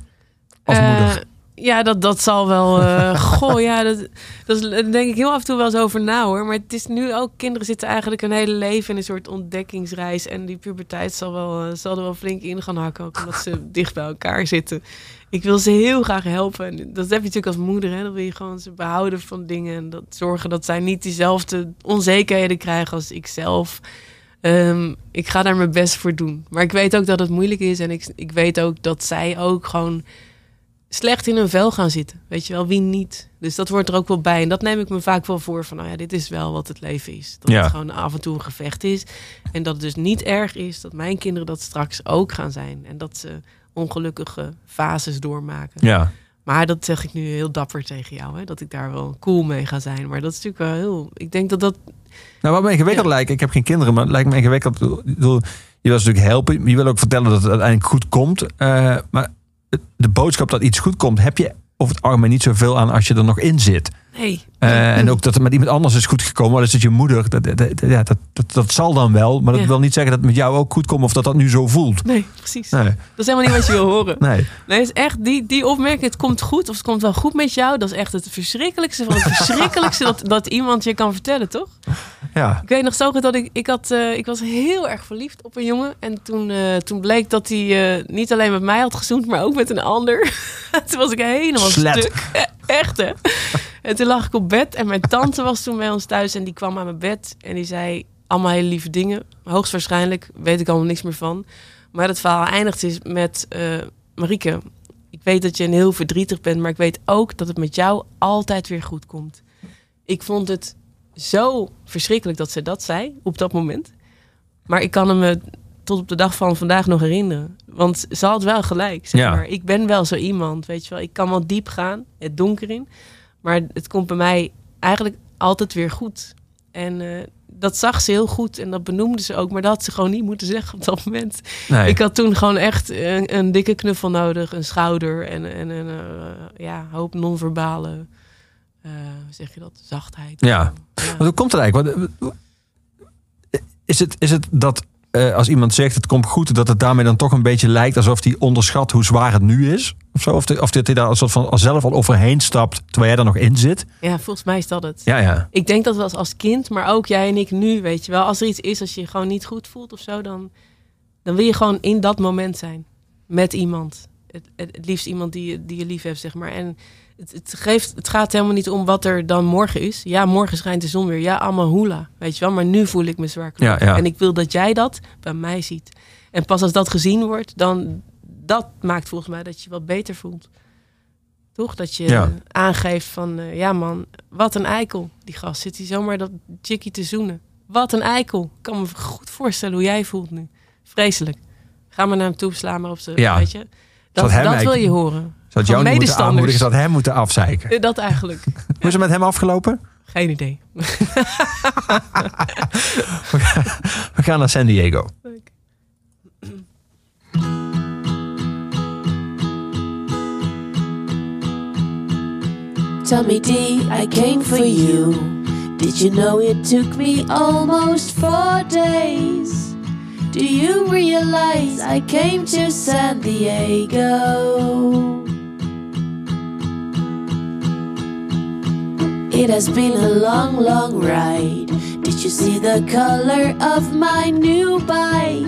Als Eh, moeder. Ja, dat, dat zal wel. eh <laughs> goh, ja, dat, dat denk ik heel af en toe wel eens over na hoor. Maar het is nu ook, kinderen zitten eigenlijk een hele leven in een soort ontdekkingsreis. En die puberteit zal, wel, eh, zal er wel flink in gaan hakken, ook omdat ze <laughs> dicht bij elkaar zitten. Ik wil ze heel graag helpen. En dat heb je natuurlijk als moeder. Hè? Dan wil je gewoon ze behouden van dingen. En dat zorgen dat zij niet diezelfde onzekerheden krijgen als ik zelf. Ehm, ik ga daar mijn best voor doen. Maar ik weet ook dat het moeilijk is. En ik, ik weet ook dat zij ook gewoon slecht in hun vel gaan zitten. Weet je wel, wie niet? Dus dat wordt er ook wel bij. En dat neem ik me vaak wel voor van, nou ja, dit is wel wat het leven is. Dat Ja. het gewoon af en toe een gevecht is. En dat het dus niet erg is dat mijn kinderen dat straks ook gaan zijn. En dat ze ongelukkige fases doormaken. Ja. Maar dat zeg ik nu heel dapper tegen jou, hè? dat ik daar wel cool mee ga zijn. Maar dat is natuurlijk wel heel... Ik denk dat dat... Nou, wat me ingewikkeld Ja. lijkt, ik heb geen kinderen, maar het lijkt me ingewikkeld. Je wil natuurlijk helpen. Je wil ook vertellen dat het uiteindelijk goed komt. Eh, maar de boodschap dat iets goed komt, heb je over het algemeen niet zoveel aan als je er nog in zit. Nee. Eh, en ook dat het met iemand anders is goed gekomen. Al is het je moeder. Dat, dat, dat- dat, dat, dat zal dan wel. Maar dat Ja. wil niet zeggen dat het met jou ook goed komt. Of dat dat nu zo voelt. Nee, precies. Nee. Dat is helemaal niet wat je wil horen. <laughs> Nee. Nee, het is echt die, die opmerking, het komt goed of het komt wel goed met jou. Dat is echt het verschrikkelijkste van het <laughs> verschrikkelijkste dat, dat iemand je kan vertellen, toch? Ja. Ik weet nog zo goed dat ik, ik, had, eh, ik was heel erg verliefd op een jongen. En toen, eh, toen bleek dat hij niet alleen met mij had gezoend, maar ook met een ander. <laughs> toen was ik helemaal Slet. stuk. Eh, Echt, hè? En toen lag ik op bed en mijn tante was toen bij ons thuis. En die kwam aan mijn bed en die zei allemaal hele lieve dingen. Hoogstwaarschijnlijk weet ik allemaal niks meer van. Maar het verhaal eindigt dus met... eh Marieke, ik weet dat je een heel verdrietig bent... maar ik weet ook dat het met jou altijd weer goed komt. Ik vond het zo verschrikkelijk dat ze dat zei op dat moment. Maar ik kan hem me tot op de dag van vandaag nog herinneren. Want ze had wel gelijk. Zeg Ja. maar. Ik ben wel zo iemand, weet je wel. Ik kan wel diep gaan, het donker in. Maar het komt bij mij eigenlijk altijd weer goed. En eh, dat zag ze heel goed en dat benoemde ze ook. Maar dat had ze gewoon niet moeten zeggen op dat moment. Nee. Ik had toen gewoon echt een, een dikke knuffel nodig, een schouder en, en een eh, ja, hoop non-verbale, eh, hoe zeg je dat, zachtheid. Ja. Ja. Want hoe komt het eigenlijk? Is het, is het dat eh, als iemand zegt het komt goed, dat het daarmee dan toch een beetje lijkt alsof hij onderschat hoe zwaar het nu is? Of, zo? of, de- of dat hij daar een soort van zelf al overheen stapt terwijl jij er nog in zit? ja, volgens mij is dat het. Ja, ja. Ik denk dat wel als, als kind, maar ook jij en ik nu, weet je wel. Als er iets is, als je je gewoon niet goed voelt of zo, dan, dan wil je gewoon in dat moment zijn. Met iemand. het, het, het liefst iemand die, je- die je lief hebt, zeg maar. En het, het, geeft, het gaat helemaal niet om wat er dan morgen is. Ja, morgen schijnt de zon weer. Ja, allemaal hoela, weet je wel. Maar nu voel ik me zwaar Ja, ja. En ik wil dat jij dat bij mij ziet. En pas als dat gezien wordt, dan dat maakt volgens mij dat je wat beter voelt. Toch? Dat je Ja. aangeeft van, eh, ja man, wat een eikel. Die gast zit hier zomaar dat chickie te zoenen. Wat een eikel. Ik kan me goed voorstellen hoe jij voelt nu. Vreselijk. Ga maar naar hem toe, sla maar op zijn, Ja. weet je. Dat, hem dat wil je horen. Zou jou niet moeten medestanders. aanmoedigen, zou hem moeten afzeiken. Eh, Dat eigenlijk. <laughs> Hoe is het met hem afgelopen? Geen idee. <laughs> We gaan naar San Diego. Tommy D, I came for you. Did you know it took me almost four days? Do you realize I came to San Diego? It has been a long, long ride. Did you see the color of my new bike?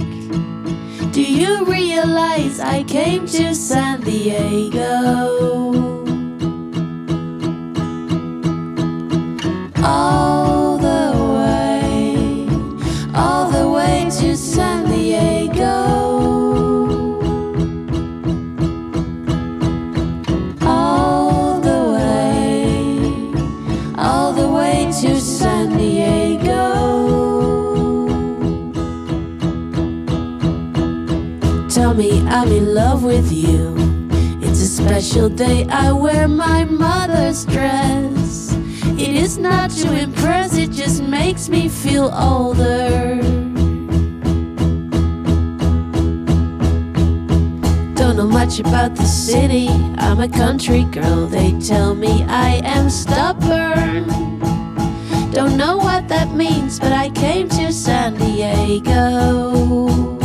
Do you realize I came to San Diego? all I'm in love with you. It's a special day, I wear my mother's dress. It is not to impress, it just makes me feel older. Don't know much about the city, I'm a country girl. They tell me I am stubborn. Don't know what that means, but I came to San Diego.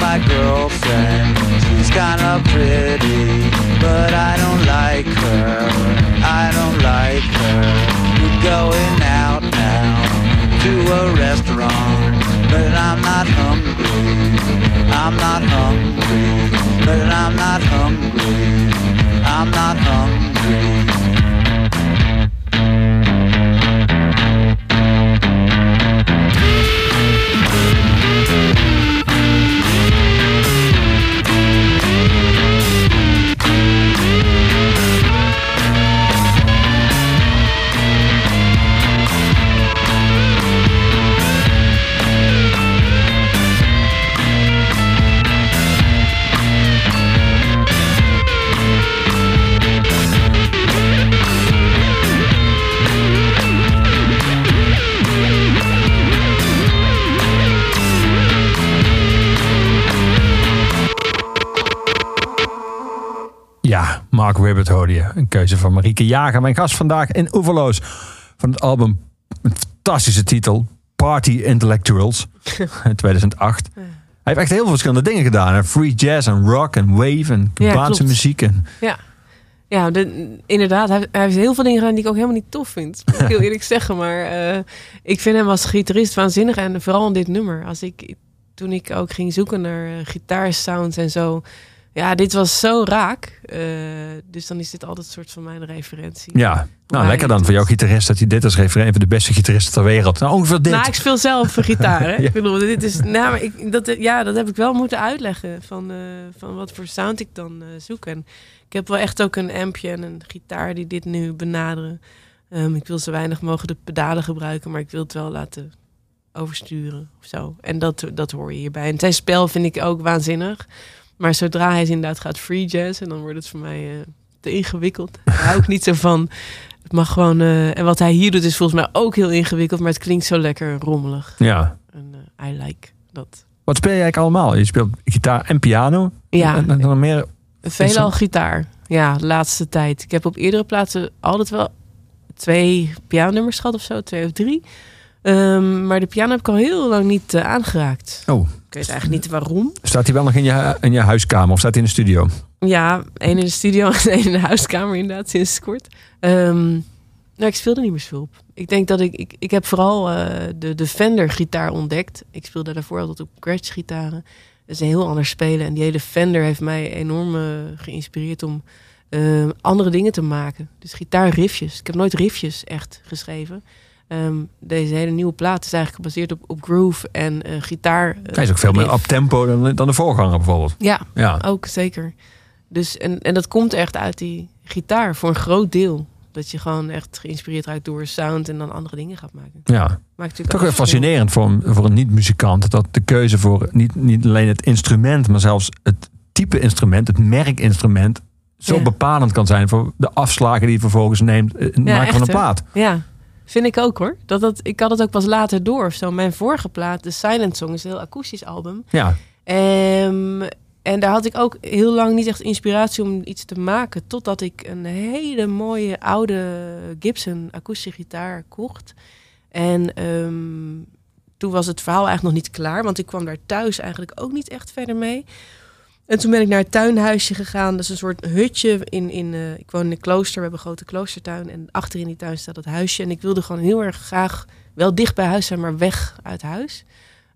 My girlfriend. She's kinda pretty, but I don't like her. I don't like her. We're going out now to a restaurant, but I'm not hungry. I'm not hungry, but I'm not hungry. I'm not hungry. Hoorde je. Een keuze van Marieke Jager. Mijn gast vandaag in Oeverloos. Van het album, een fantastische titel. Party Intellectuals. <laughs> in 2008. Hij heeft echt heel veel verschillende dingen gedaan. hè. Free jazz en rock en wave en Cubaanse muziek. En, Ja, ja de, inderdaad. Hij, hij heeft heel veel dingen gedaan die ik ook helemaal niet tof vind. Moet ik heel <laughs> eerlijk zeggen. Maar eh, ik vind hem als gitarist waanzinnig. En vooral in dit nummer. Als ik, toen ik ook ging zoeken naar eh, gitaarsounds en zo. Ja, dit was zo raak. Eh, dus dan is dit altijd een soort van mijn referentie. ja, nou lekker dan voor jouw gitarist. Dat hij dit als referent van de beste gitaristen ter wereld. Nou, ongeveer dit. Nou, ik speel zelf een gitaar. Hè? <laughs> Ja. Ik bedoel, dit is, nou, maar ik, dat, ja, dat heb ik wel moeten uitleggen. Van, eh, van wat voor sound ik dan eh, zoek. En ik heb wel echt ook een ampje en een gitaar die dit nu benaderen. Ehm, ik wil zo weinig mogelijk de pedalen gebruiken, maar ik wil het wel laten oversturen of zo. En dat, dat hoor je hierbij. En zijn spel vind ik ook waanzinnig. Maar zodra hij inderdaad gaat free jazz, en dan wordt het voor mij eh, te ingewikkeld. Daar hou ik niet zo van. Het mag gewoon. eh, en wat hij hier doet is volgens mij ook heel ingewikkeld, maar het klinkt zo lekker rommelig. Ja. En eh, I like dat. Wat speel je eigenlijk allemaal? Je speelt gitaar en piano. Ja. En, en dan meer... Veelal gitaar. Ja, de laatste tijd. Ik heb op eerdere plaatsen altijd wel twee pianonummers gehad of zo, twee of drie. Ehm, maar de piano heb ik al heel lang niet eh, aangeraakt. Oh, Ik weet eigenlijk niet waarom. staat hij wel nog in je, in je huiskamer of staat hij in de studio? Ja, één in de studio en één in de huiskamer inderdaad, sinds kort. Ehm, nou, ik speelde niet meer zoveel op. Ik denk dat ik... Ik, ik heb vooral eh, de, de Fender gitaar ontdekt. Ik speelde daarvoor altijd op Gretsch gitaren. Dat is een heel anders spelen. En die hele Fender heeft mij enorm eh, geïnspireerd om eh, andere dingen te maken. Dus gitaarriffjes. Ik heb nooit riffjes echt geschreven. Ehm, deze hele nieuwe plaat is eigenlijk gebaseerd op, op groove en eh, gitaar. eh, Hij is ook veel meer op tempo dan, dan de voorganger bijvoorbeeld. Ja, Ja. ook zeker. Dus, en, en dat komt echt uit die gitaar voor een groot deel. Dat je gewoon echt geïnspireerd raakt door sound en dan andere dingen gaat maken. Ja. Maakt natuurlijk Toch wel fascinerend voor een, voor een niet-muzikant. Dat de keuze voor niet, niet alleen het instrument, maar zelfs het type instrument, het merkinstrument, zo Ja. bepalend kan zijn voor de afslagen die je vervolgens neemt in het Ja, maken van een plaat. Ja, vind ik ook hoor. Dat, dat, ik had het ook pas later door of zo. Mijn vorige plaat, de Silent Song, is een heel akoestisch album. Ja. Ehm, en daar had ik ook heel lang niet echt inspiratie om iets te maken. Totdat ik een hele mooie oude Gibson akoestische gitaar kocht. En ehm, toen was het verhaal eigenlijk nog niet klaar. Want ik kwam daar thuis eigenlijk ook niet echt verder mee. En toen ben ik naar het tuinhuisje gegaan. Dat is een soort hutje in, in eh, ik woon in een klooster. We hebben een grote kloostertuin. En achter in die tuin staat het huisje. En ik wilde gewoon heel erg graag wel dicht bij huis zijn, maar weg uit huis.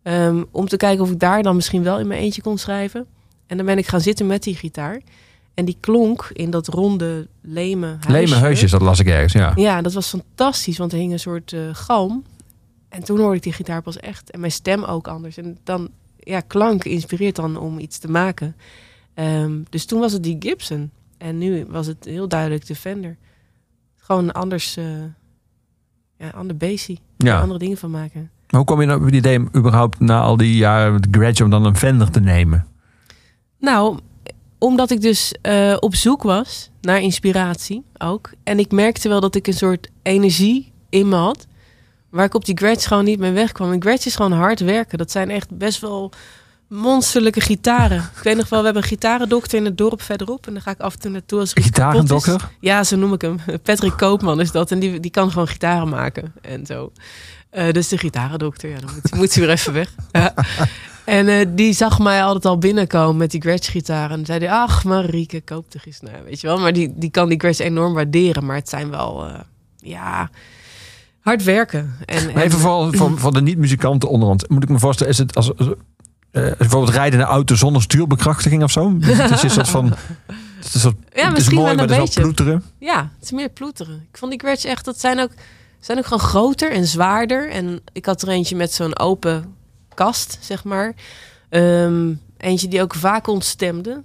Ehm, om te kijken of ik daar dan misschien wel in mijn eentje kon schrijven. En dan ben ik gaan zitten met die gitaar. En die klonk in dat ronde leme huisje. Leme heusjes, dat las ik ergens, ja. Ja, dat was fantastisch, want er hing een soort eh, galm. En toen hoorde ik die gitaar pas echt. En mijn stem ook anders. En dan, ja, klank inspireert dan om iets te maken. Ehm, dus toen was het die Gibson. En nu was het heel duidelijk de Fender. Gewoon anders, eh ja, ander basie. Ja. Andere dingen van maken. Maar hoe kom je nou op het idee überhaupt na al die jaren met Gretsch om dan een Fender te nemen? Nou, omdat ik dus eh, op zoek was naar inspiratie ook. En ik merkte wel dat ik een soort energie in me had. Waar ik op die Gretsch gewoon niet mee wegkwam. En Gretsch is gewoon hard werken. Dat zijn echt best wel monsterlijke gitaren. Ik weet nog wel, we hebben een gitarendokter in het dorp verderop. En daar ga ik af en toe naartoe als er. Gitarendokter? Ja, zo noem ik hem. Patrick Koopman is dat. En die, die kan gewoon gitaren maken en zo. Eh, dus de gitarendokter, ja, dan moet, moet hij weer even weg. Ja. En eh, die zag mij altijd al binnenkomen met die Gretsch-gitaar. En zei hij, ach Marieke, koop toch eens. Nou, weet je wel, maar die, die kan die Gretsch enorm waarderen. Maar het zijn wel, eh, ja, hard werken. En, Maar even voor, voor, voor de niet-muzikanten onderhand. Moet ik me voorstellen, is het als, als, eh, bijvoorbeeld rijden in een auto zonder stuurbekrachtiging of zo? <laughs> Het is een soort van... Het is, soort, Ja, het is mooi, maar een het is wel beetje. ploeteren. Ja, het is meer ploeteren. Ik vond die Gretsch echt, dat zijn ook, zijn ook gewoon groter en zwaarder. En ik had er eentje met zo'n open kast, zeg maar. Ehm, eentje die ook vaak ontstemde.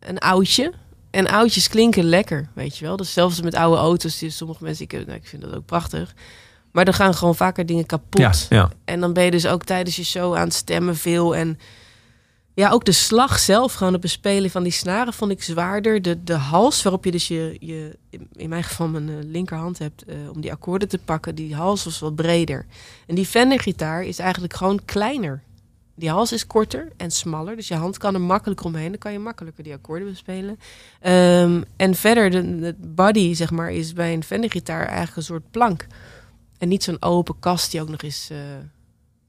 Een oudje. En oudjes klinken lekker, weet je wel. Dus zelfs met oude auto's, die sommige mensen, ik, nou, ik vind dat ook prachtig. Maar er gaan gewoon vaker dingen kapot. Ja, ja. En dan ben je dus ook tijdens je show aan het stemmen veel. En ja, ook de slag zelf, gewoon het bespelen van die snaren vond ik zwaarder. De, de hals waarop je dus je, je in mijn geval mijn eh, linkerhand hebt eh, om die akkoorden te pakken, die hals was wat breder. En die Fender gitaar is eigenlijk gewoon kleiner. Die hals is korter en smaller, dus je hand kan er makkelijker omheen. Dan kan je makkelijker die akkoorden bespelen. Ehm, en verder, de, de body zeg maar, is bij een Fender gitaar eigenlijk een soort plank. En niet zo'n open kast die ook nog eens, eh,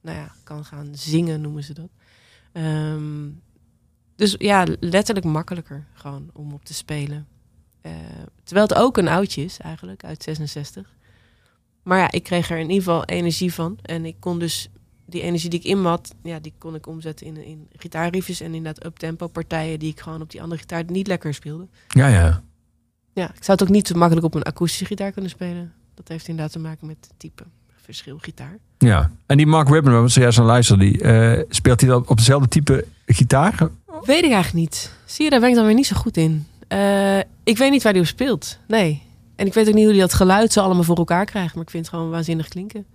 nou ja, kan gaan zingen, noemen ze dat. Ehm, dus ja, letterlijk makkelijker gewoon om op te spelen. Eh, terwijl het ook een oudje is eigenlijk, uit 66. Maar ja, ik kreeg er in ieder geval energie van. En ik kon dus die energie die ik in had, ja, die kon ik omzetten in, in gitaarriffjes en inderdaad uptempo partijen die ik gewoon op die andere gitaar niet lekker speelde. Ja, ja. Ja, ik zou het ook niet zo makkelijk op een akoestische gitaar kunnen spelen. Dat heeft inderdaad te maken met type verschil gitaar. Ja. En die Mark Whippen, waar we zojuist aan luisteren, die, eh, speelt hij dan op dezelfde type gitaar? Weet ik eigenlijk niet. Zie je, daar ben ik dan weer niet zo goed in. Eh, ik weet niet waar die op speelt. Nee. En ik weet ook niet hoe die dat geluid zo allemaal voor elkaar krijgt. Maar ik vind het gewoon waanzinnig klinken.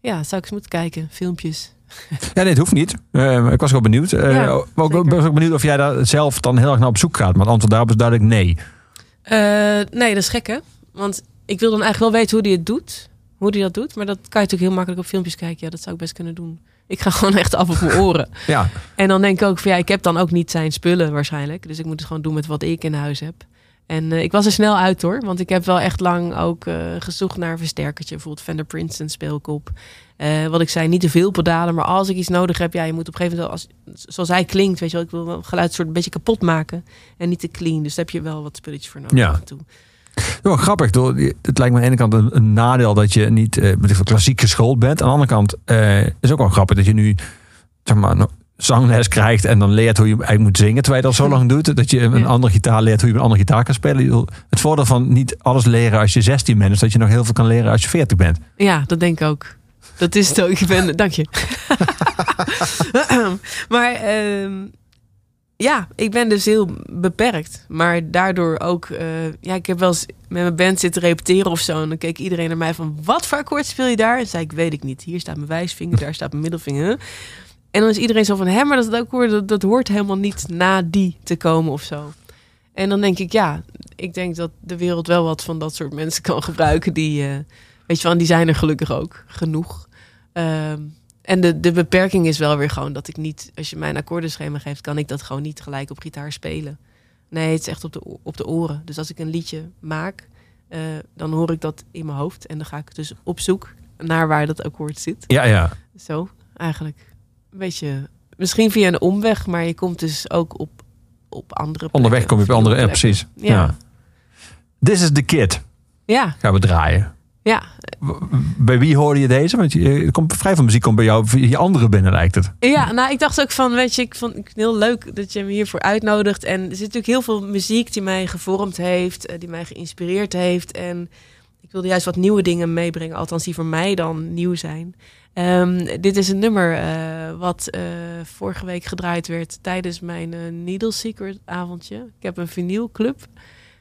Ja, zou ik eens moeten kijken. Filmpjes. <laughs> Ja, nee, het hoeft niet. Eh, ik was wel benieuwd. Eh, Ja, maar ook, ben ook benieuwd of jij daar zelf dan heel erg naar op zoek gaat. Maar het antwoord daarop is duidelijk nee. Nee, dat is gek hè. Want ik wil dan eigenlijk wel weten hoe die het doet. Hoe die dat doet. Maar dat kan je natuurlijk heel makkelijk op filmpjes kijken. Ja, dat zou ik best kunnen doen. Ik ga <laughs> gewoon echt af op mijn oren. <laughs> Ja. En dan denk ik ook van ja, ik heb dan ook niet zijn spullen waarschijnlijk. Dus ik moet het gewoon doen met wat ik in huis heb. En eh, ik was er snel uit hoor. Want ik heb wel echt lang ook eh, gezocht naar een versterkertje. Bijvoorbeeld Fender Princeton speelkop. Eh, wat ik zei, niet te veel pedalen. Maar als ik iets nodig heb, ja, je moet op een gegeven moment... Als, zoals hij klinkt, weet je wel. Ik wil wel het geluid soort een beetje kapot maken. En niet te clean. Dus daar heb je wel wat spulletjes voor nodig Ja. toe. Ja, grappig. Door, het lijkt me aan de ene kant een, een nadeel dat je niet eh, ik veel, klassiek geschoold bent. Aan de andere kant eh, is ook wel grappig dat je nu zeg maar, zangles krijgt en dan leert hoe je eigenlijk moet zingen. Terwijl je dat zo lang doet, dat je een andere gitaar leert hoe je een andere gitaar kan spelen. Het voordeel van niet alles leren als je 16 bent, is dat je nog heel veel kan leren als je 40 bent. Ja, dat denk ik ook. Dat is het ook. Ik ben, dank je. <laughs> maar ehm, ja, ik ben dus heel beperkt. Maar daardoor ook... eh, ja, ik heb wel eens met mijn band zitten repeteren of zo. En dan keek iedereen naar mij van... Wat voor akkoord speel je daar? En zei ik, weet ik niet. Hier staat mijn wijsvinger, daar staat mijn middelvinger. En dan is iedereen zo van... Hè, maar dat akkoord, dat, dat hoort helemaal niet na die te komen of zo. En dan denk ik, ja... Ik denk dat de wereld wel wat van dat soort mensen kan gebruiken... die... eh, Weet je wel, die zijn er gelukkig ook genoeg. Ehm, en de, de beperking is wel weer gewoon dat ik niet, als je mij een akkoordenschema geeft, kan ik dat gewoon niet gelijk op gitaar spelen. Nee, het is echt op de, op de oren. Dus als ik een liedje maak, eh, dan hoor ik dat in mijn hoofd. En dan ga ik dus op zoek naar waar dat akkoord zit. Ja, ja. Zo, eigenlijk. Een beetje, misschien via een omweg, maar je komt dus ook op op andere plekken. Onderweg kom je op andere... Ja, precies. Ja. Ja. This is the Kid. Ja, Gaan we draaien. Ja. Bij wie hoorde je deze? Want je, komt vrij veel muziek komt bij jou je andere binnen, lijkt het. Ja, nou, ik dacht ook van, weet je, ik vond het heel leuk dat je me hiervoor uitnodigt. En er zit natuurlijk heel veel muziek die mij gevormd heeft, eh, die mij geïnspireerd heeft. En ik wilde juist wat nieuwe dingen meebrengen, althans die voor mij dan nieuw zijn. Ehm, dit is een nummer eh, wat eh, vorige week gedraaid werd tijdens mijn Needle Secret avondje. Ik heb een vinylclub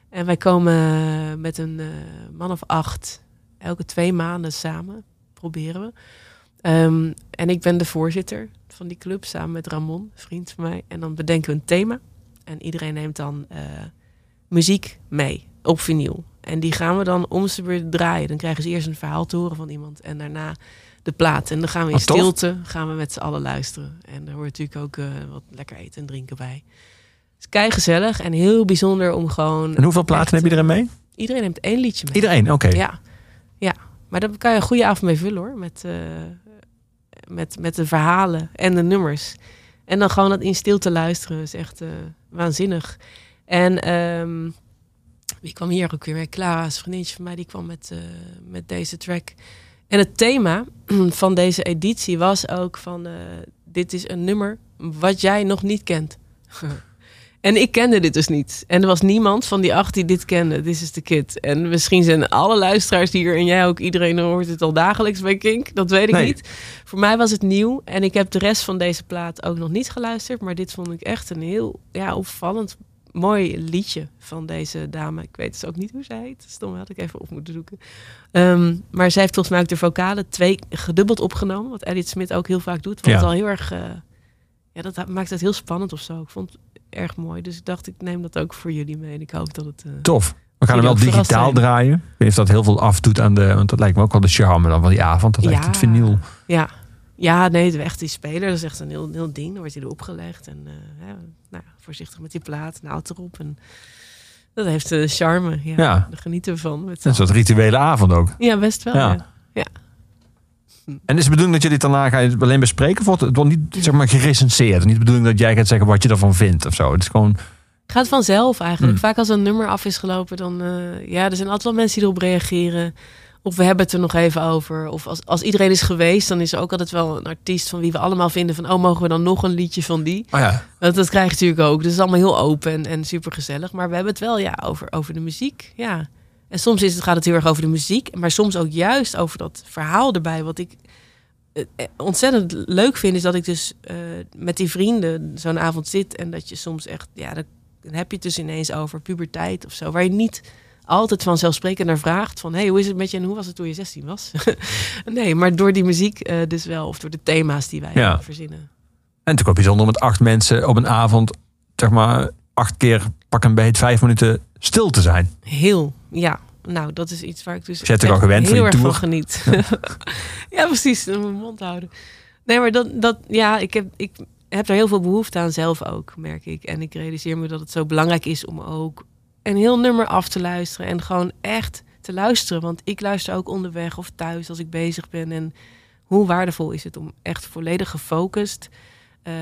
en wij komen met een man of acht elke twee maanden samen, proberen we. Ehm, en ik ben de voorzitter van die club samen met Ramon, vriend van mij. En dan bedenken we een thema. En iedereen neemt dan eh, muziek mee op vinyl. En die gaan we dan om ze beurt draaien. Dan krijgen ze eerst een verhaal te horen van iemand. En daarna de plaat. En dan gaan we in tof. stilte gaan we met z'n allen luisteren. En er hoort natuurlijk ook eh, wat lekker eten en drinken bij. Het is kei gezellig en heel bijzonder om gewoon... En hoeveel platen heb je erin mee? Iedereen neemt één liedje mee. Iedereen, oké. Ja, ja. Maar daar kan je een goede avond mee vullen hoor. Met, eh, met, met de verhalen en de nummers. En dan gewoon dat in stilte luisteren is echt eh, waanzinnig. En ehm, wie kwam hier ook weer mee? Clara, een vriendinnetje van mij, die kwam met, eh, met deze track. En het thema <clears throat> van deze editie was ook van... dit is een nummer wat jij nog niet kent. <laughs> En ik kende dit dus niet. En er was niemand van die acht die dit kende. This is the Kid. En misschien zijn alle luisteraars hier en jij ook, iedereen hoort het al dagelijks bij Kink. Dat weet ik Nee. niet. Voor mij was het nieuw. En ik heb de rest van deze plaat ook nog niet geluisterd. Maar dit vond ik echt een heel ja, opvallend mooi liedje van deze dame. Ik weet dus ook niet hoe zij heet. Stom, had ik even op moeten zoeken. Ehm, maar zij heeft volgens mij ook de vocalen twee gedubbeld opgenomen. Wat Elliot Smith ook heel vaak doet. Wat Ja. al heel erg... eh, ja, dat maakt het heel spannend of zo. Ik vond erg mooi. Dus ik dacht, ik neem dat ook voor jullie mee. En ik hoop dat het... eh, Tof. We gaan hem wel digitaal draaien. Ik weet niet of dat heel veel afdoet aan de... Want dat lijkt me ook wel de charme dan van die avond. Dat lijkt Ja. het vinyl. Ja. Ja, nee, is echt die speler. Dat is echt een heel, heel ding. Dan wordt hij erop gelegd. En eh, ja, nou, voorzichtig met die plaat. Naald erop. En dat heeft de charme. Ja, Ja. Daar genieten we van. Met Een soort rituele avond ook. Ja, best wel. Ja. Ja. En is de bedoeling dat jullie het daarna gaan alleen bespreken? Of wordt het wordt niet zeg maar, gerecenseerd? Niet de bedoeling dat jij gaat zeggen wat je ervan vindt of zo. Het is gewoon... Gaat vanzelf eigenlijk. Hmm. Vaak als een nummer af is gelopen, dan... eh, ja, er zijn altijd wel mensen die erop reageren. Of we hebben het er nog even over. Of als, als iedereen is geweest, dan is er ook altijd wel een artiest... van wie we allemaal vinden van... oh, mogen we dan nog een liedje van die? Oh ja. Dat, dat krijg je natuurlijk ook. Dus het is allemaal heel open en, en super gezellig. Maar we hebben het wel ja, over, over de muziek. Ja. En soms is het, gaat het heel erg over de muziek. Maar soms ook juist over dat verhaal erbij. Wat ik eh, eh, ontzettend leuk vind, is dat ik dus eh, met die vrienden zo'n avond zit. En dat je soms echt, ja, dan, heb je het dus ineens over puberteit of zo. Waar je niet altijd vanzelfsprekend naar vraagt. Van, hey, hoe is het met je en hoe was het toen je 16 was? <laughs> nee, maar door die muziek dus wel. Of door de thema's die wij Ja. verzinnen. En natuurlijk ook bijzonder om met acht mensen op een avond... zeg maar acht keer pak een beet vijf minuten stil te zijn. Heel, ja. Nou, dat is iets waar ik dus bent er al gewend heel erg van geniet. ja, <laughs> precies. Mijn mond houden. Nee, maar dat, dat ja, ik heb, ik heb er heel veel behoefte aan zelf ook, merk ik. En ik realiseer me dat het zo belangrijk is om ook een heel nummer af te luisteren. En gewoon echt te luisteren. Want ik luister ook onderweg of thuis als ik bezig ben. En hoe waardevol is het om echt volledig gefocust... eh,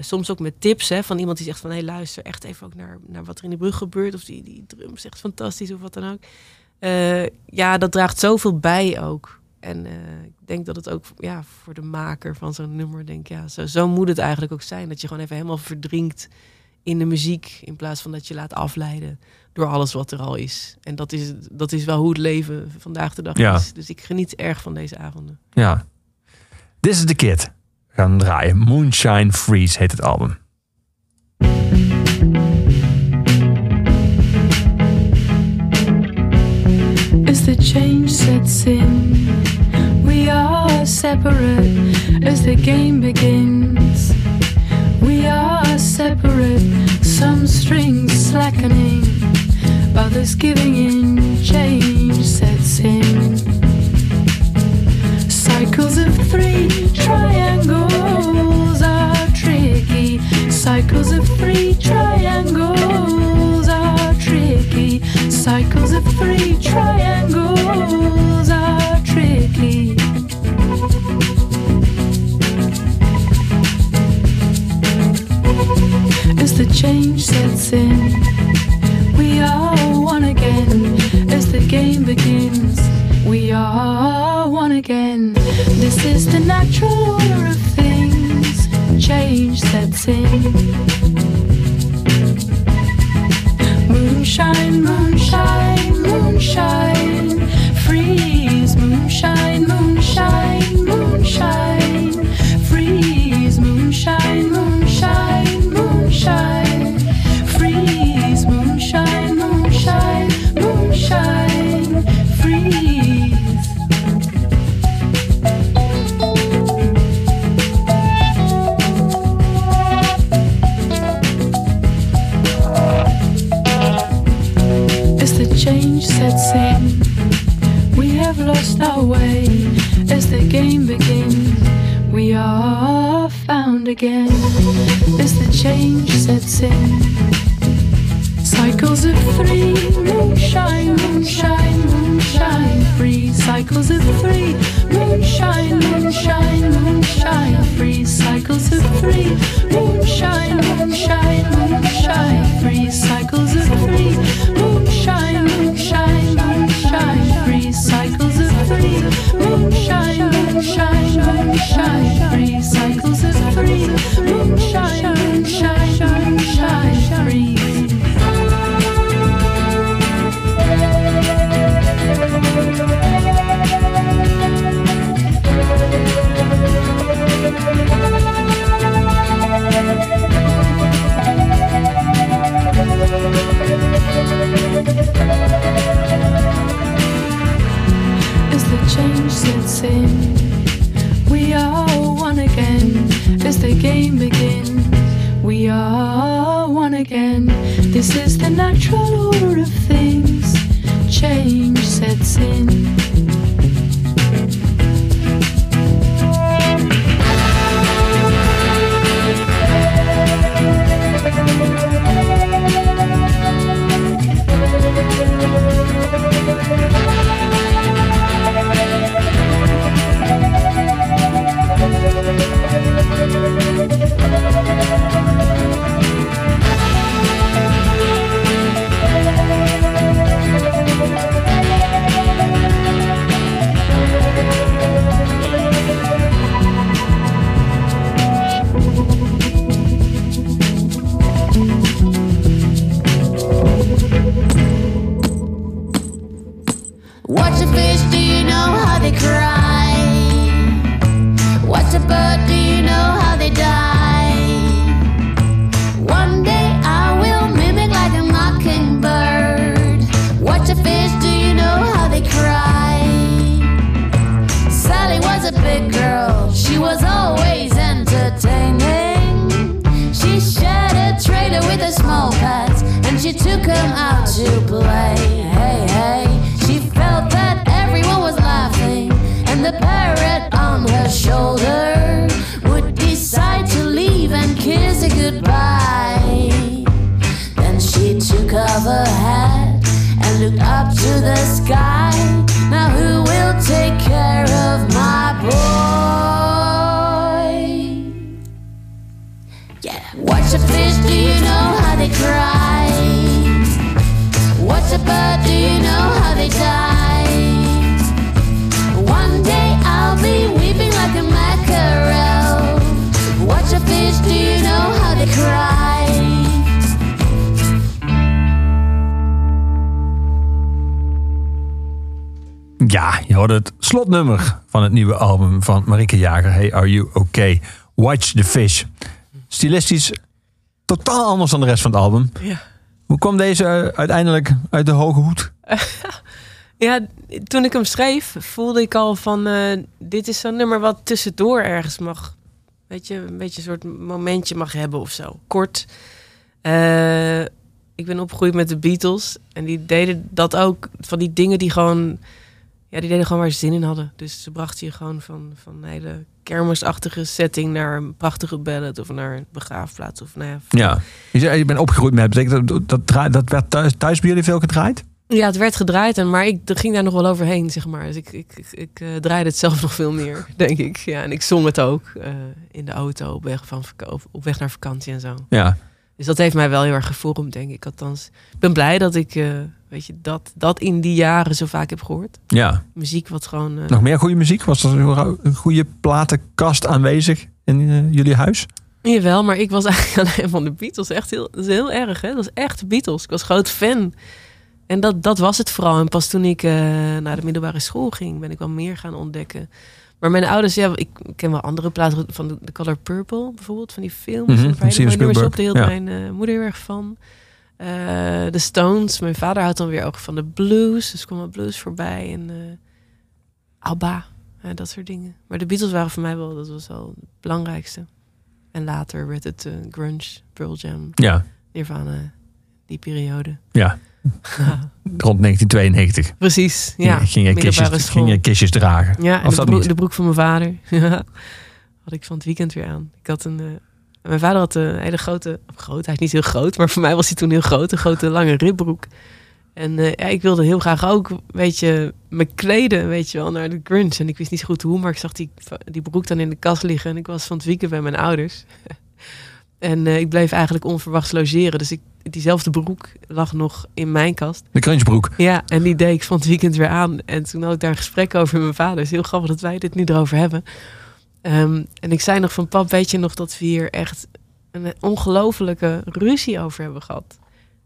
soms ook met tips hè, van iemand die zegt van... hé, hey, luister echt even ook naar, naar wat er in de brug gebeurt. Of die, die drum echt fantastisch of wat dan ook. Eh, ja, dat draagt zoveel bij ook. En eh, ik denk dat het ook ja, voor de maker van zo'n nummer... denk ja, zo, zo moet het eigenlijk ook zijn. Dat je gewoon even helemaal verdrinkt in de muziek... in plaats van dat je laat afleiden door alles wat er al is. En dat is, dat is wel hoe het leven vandaag de dag Ja. is. Dus ik geniet erg van deze avonden. Ja. This is the Kid. Gaan draaien. Moonshine Freeze heet het album. As the change sets in, we are separate as the game begins. We are separate, some strings slackening, others giving in, change sets in. Cycles of three triangles are tricky. Cycles of three triangles are tricky. Cycles of three triangles are tricky. As the change sets in. We are again as the game begins. We are one again. This is the natural order of things. Change sets in. Moonshine, moonshine, moonshine. Freeze, moonshine, moonshine, moonshine. Sets in, we have lost our way. As the game begins, we are found again. As the change sets in, cycles of three, moonshine, moonshine, moonshine, free. Cycles of three, moonshine, moonshine, moonshine, free. Cycles of three, moonshine, moonshine, moonshine, free. Cycles of three, moonshine, moonshine, moonshine, free. Cycles of three, moonshine, moonshine, moonshine, free. Cycles of three, moonshine, moonshine, moonshine, free. As the change sets in, we are one again. As the game begins, we are one again. This is the natural order of things. Change sets in. A bird? Do you know how they die? One day I'll be weeping like a mackerel. What's a fish? Do you know how they cry? Ja, je hoorde het slotnummer van het nieuwe album van Marike Jager. Hey, are you okay? Watch the Fish. Stilistisch totaal anders dan de rest van het album. Ja. Hoe kwam deze eh, uiteindelijk uit de hoge hoed? <laughs> Ja, toen ik hem schreef, voelde ik al van... eh, dit is zo'n nummer wat tussendoor ergens mag... Weet je, een beetje een soort momentje mag hebben of zo. Kort. Eh, ik ben opgegroeid met de Beatles. En die deden dat ook. Van die dingen die gewoon... Ja, die deden gewoon waar ze zin in hadden. Dus ze brachten je gewoon van, van hele kermisachtige setting... naar een prachtige ballad of naar een begraafplaats. Of nou ja, Ja. Je zei, je bent opgegroeid met. Betekent dat dat, draai- dat werd thuis, thuis bij jullie veel gedraaid? Ja, het werd gedraaid, en, maar ik ging daar nog wel overheen, zeg maar. Dus ik, ik, ik, ik, eh, draaide het zelf <laughs> nog veel meer, denk ik. Ja, en ik zong het ook eh, in de auto op weg, van, op weg naar vakantie en zo. Ja. Dus dat heeft mij wel heel erg gevormd, denk ik. Althans, ik ben blij dat ik eh, weet je, dat, dat in die jaren zo vaak heb gehoord. Ja. Muziek wat gewoon... eh, Nog meer goede muziek? Was er een goede platenkast aanwezig in eh, jullie huis? Jawel, maar ik was <laughs> eigenlijk alleen van de Beatles. Echt heel, dat is heel erg, hè? Dat was echt de Beatles. Ik was groot fan. En dat, dat was het vooral. En pas toen ik eh, naar de middelbare school ging, ben ik wel meer gaan ontdekken. Maar mijn ouders, ja, ik ken wel andere platen van The Color Purple bijvoorbeeld, van die films. Mhm, en van Steven Friday Spielberg, op, daar hield ja. mijn moeder heel erg van. Eh, de Stones, mijn vader houdt dan weer ook van de blues. Dus kwam blues voorbij. En eh ABBA, eh, dat soort dingen. Maar de Beatles waren voor mij wel, dat was wel het belangrijkste. En later werd het grunge, Pearl Jam, Ja. Nirvana, die periode. Ja. <laughs> Rond 1992. Precies, ja. Ging, je kistjes, school. ging je kistjes dragen? Ja, of de, dat niet? de broek van mijn vader. <laughs> had ik van het weekend weer aan. Ik had een, mijn vader had een hele grote, groot, hij is niet heel groot, maar voor mij was hij toen heel groot, een grote lange ribbroek. En eh, ja, ik wilde heel graag ook, weet je, me kleden, weet je wel, naar de grunge. En ik wist niet zo goed hoe, maar ik zag die, die broek dan in de kast liggen. En ik was van het weekend bij mijn ouders. <laughs> en eh, ik bleef eigenlijk onverwachts logeren. Dus ik, diezelfde broek lag nog in mijn kast. De crunchbroek. Ja, en die deed ik van het weekend weer aan. En toen had ik daar een gesprek over met mijn vader. Het is heel grappig dat wij dit nu erover hebben. Ehm, en ik zei nog van pap, weet je nog dat we hier echt een ongelofelijke ruzie over hebben gehad?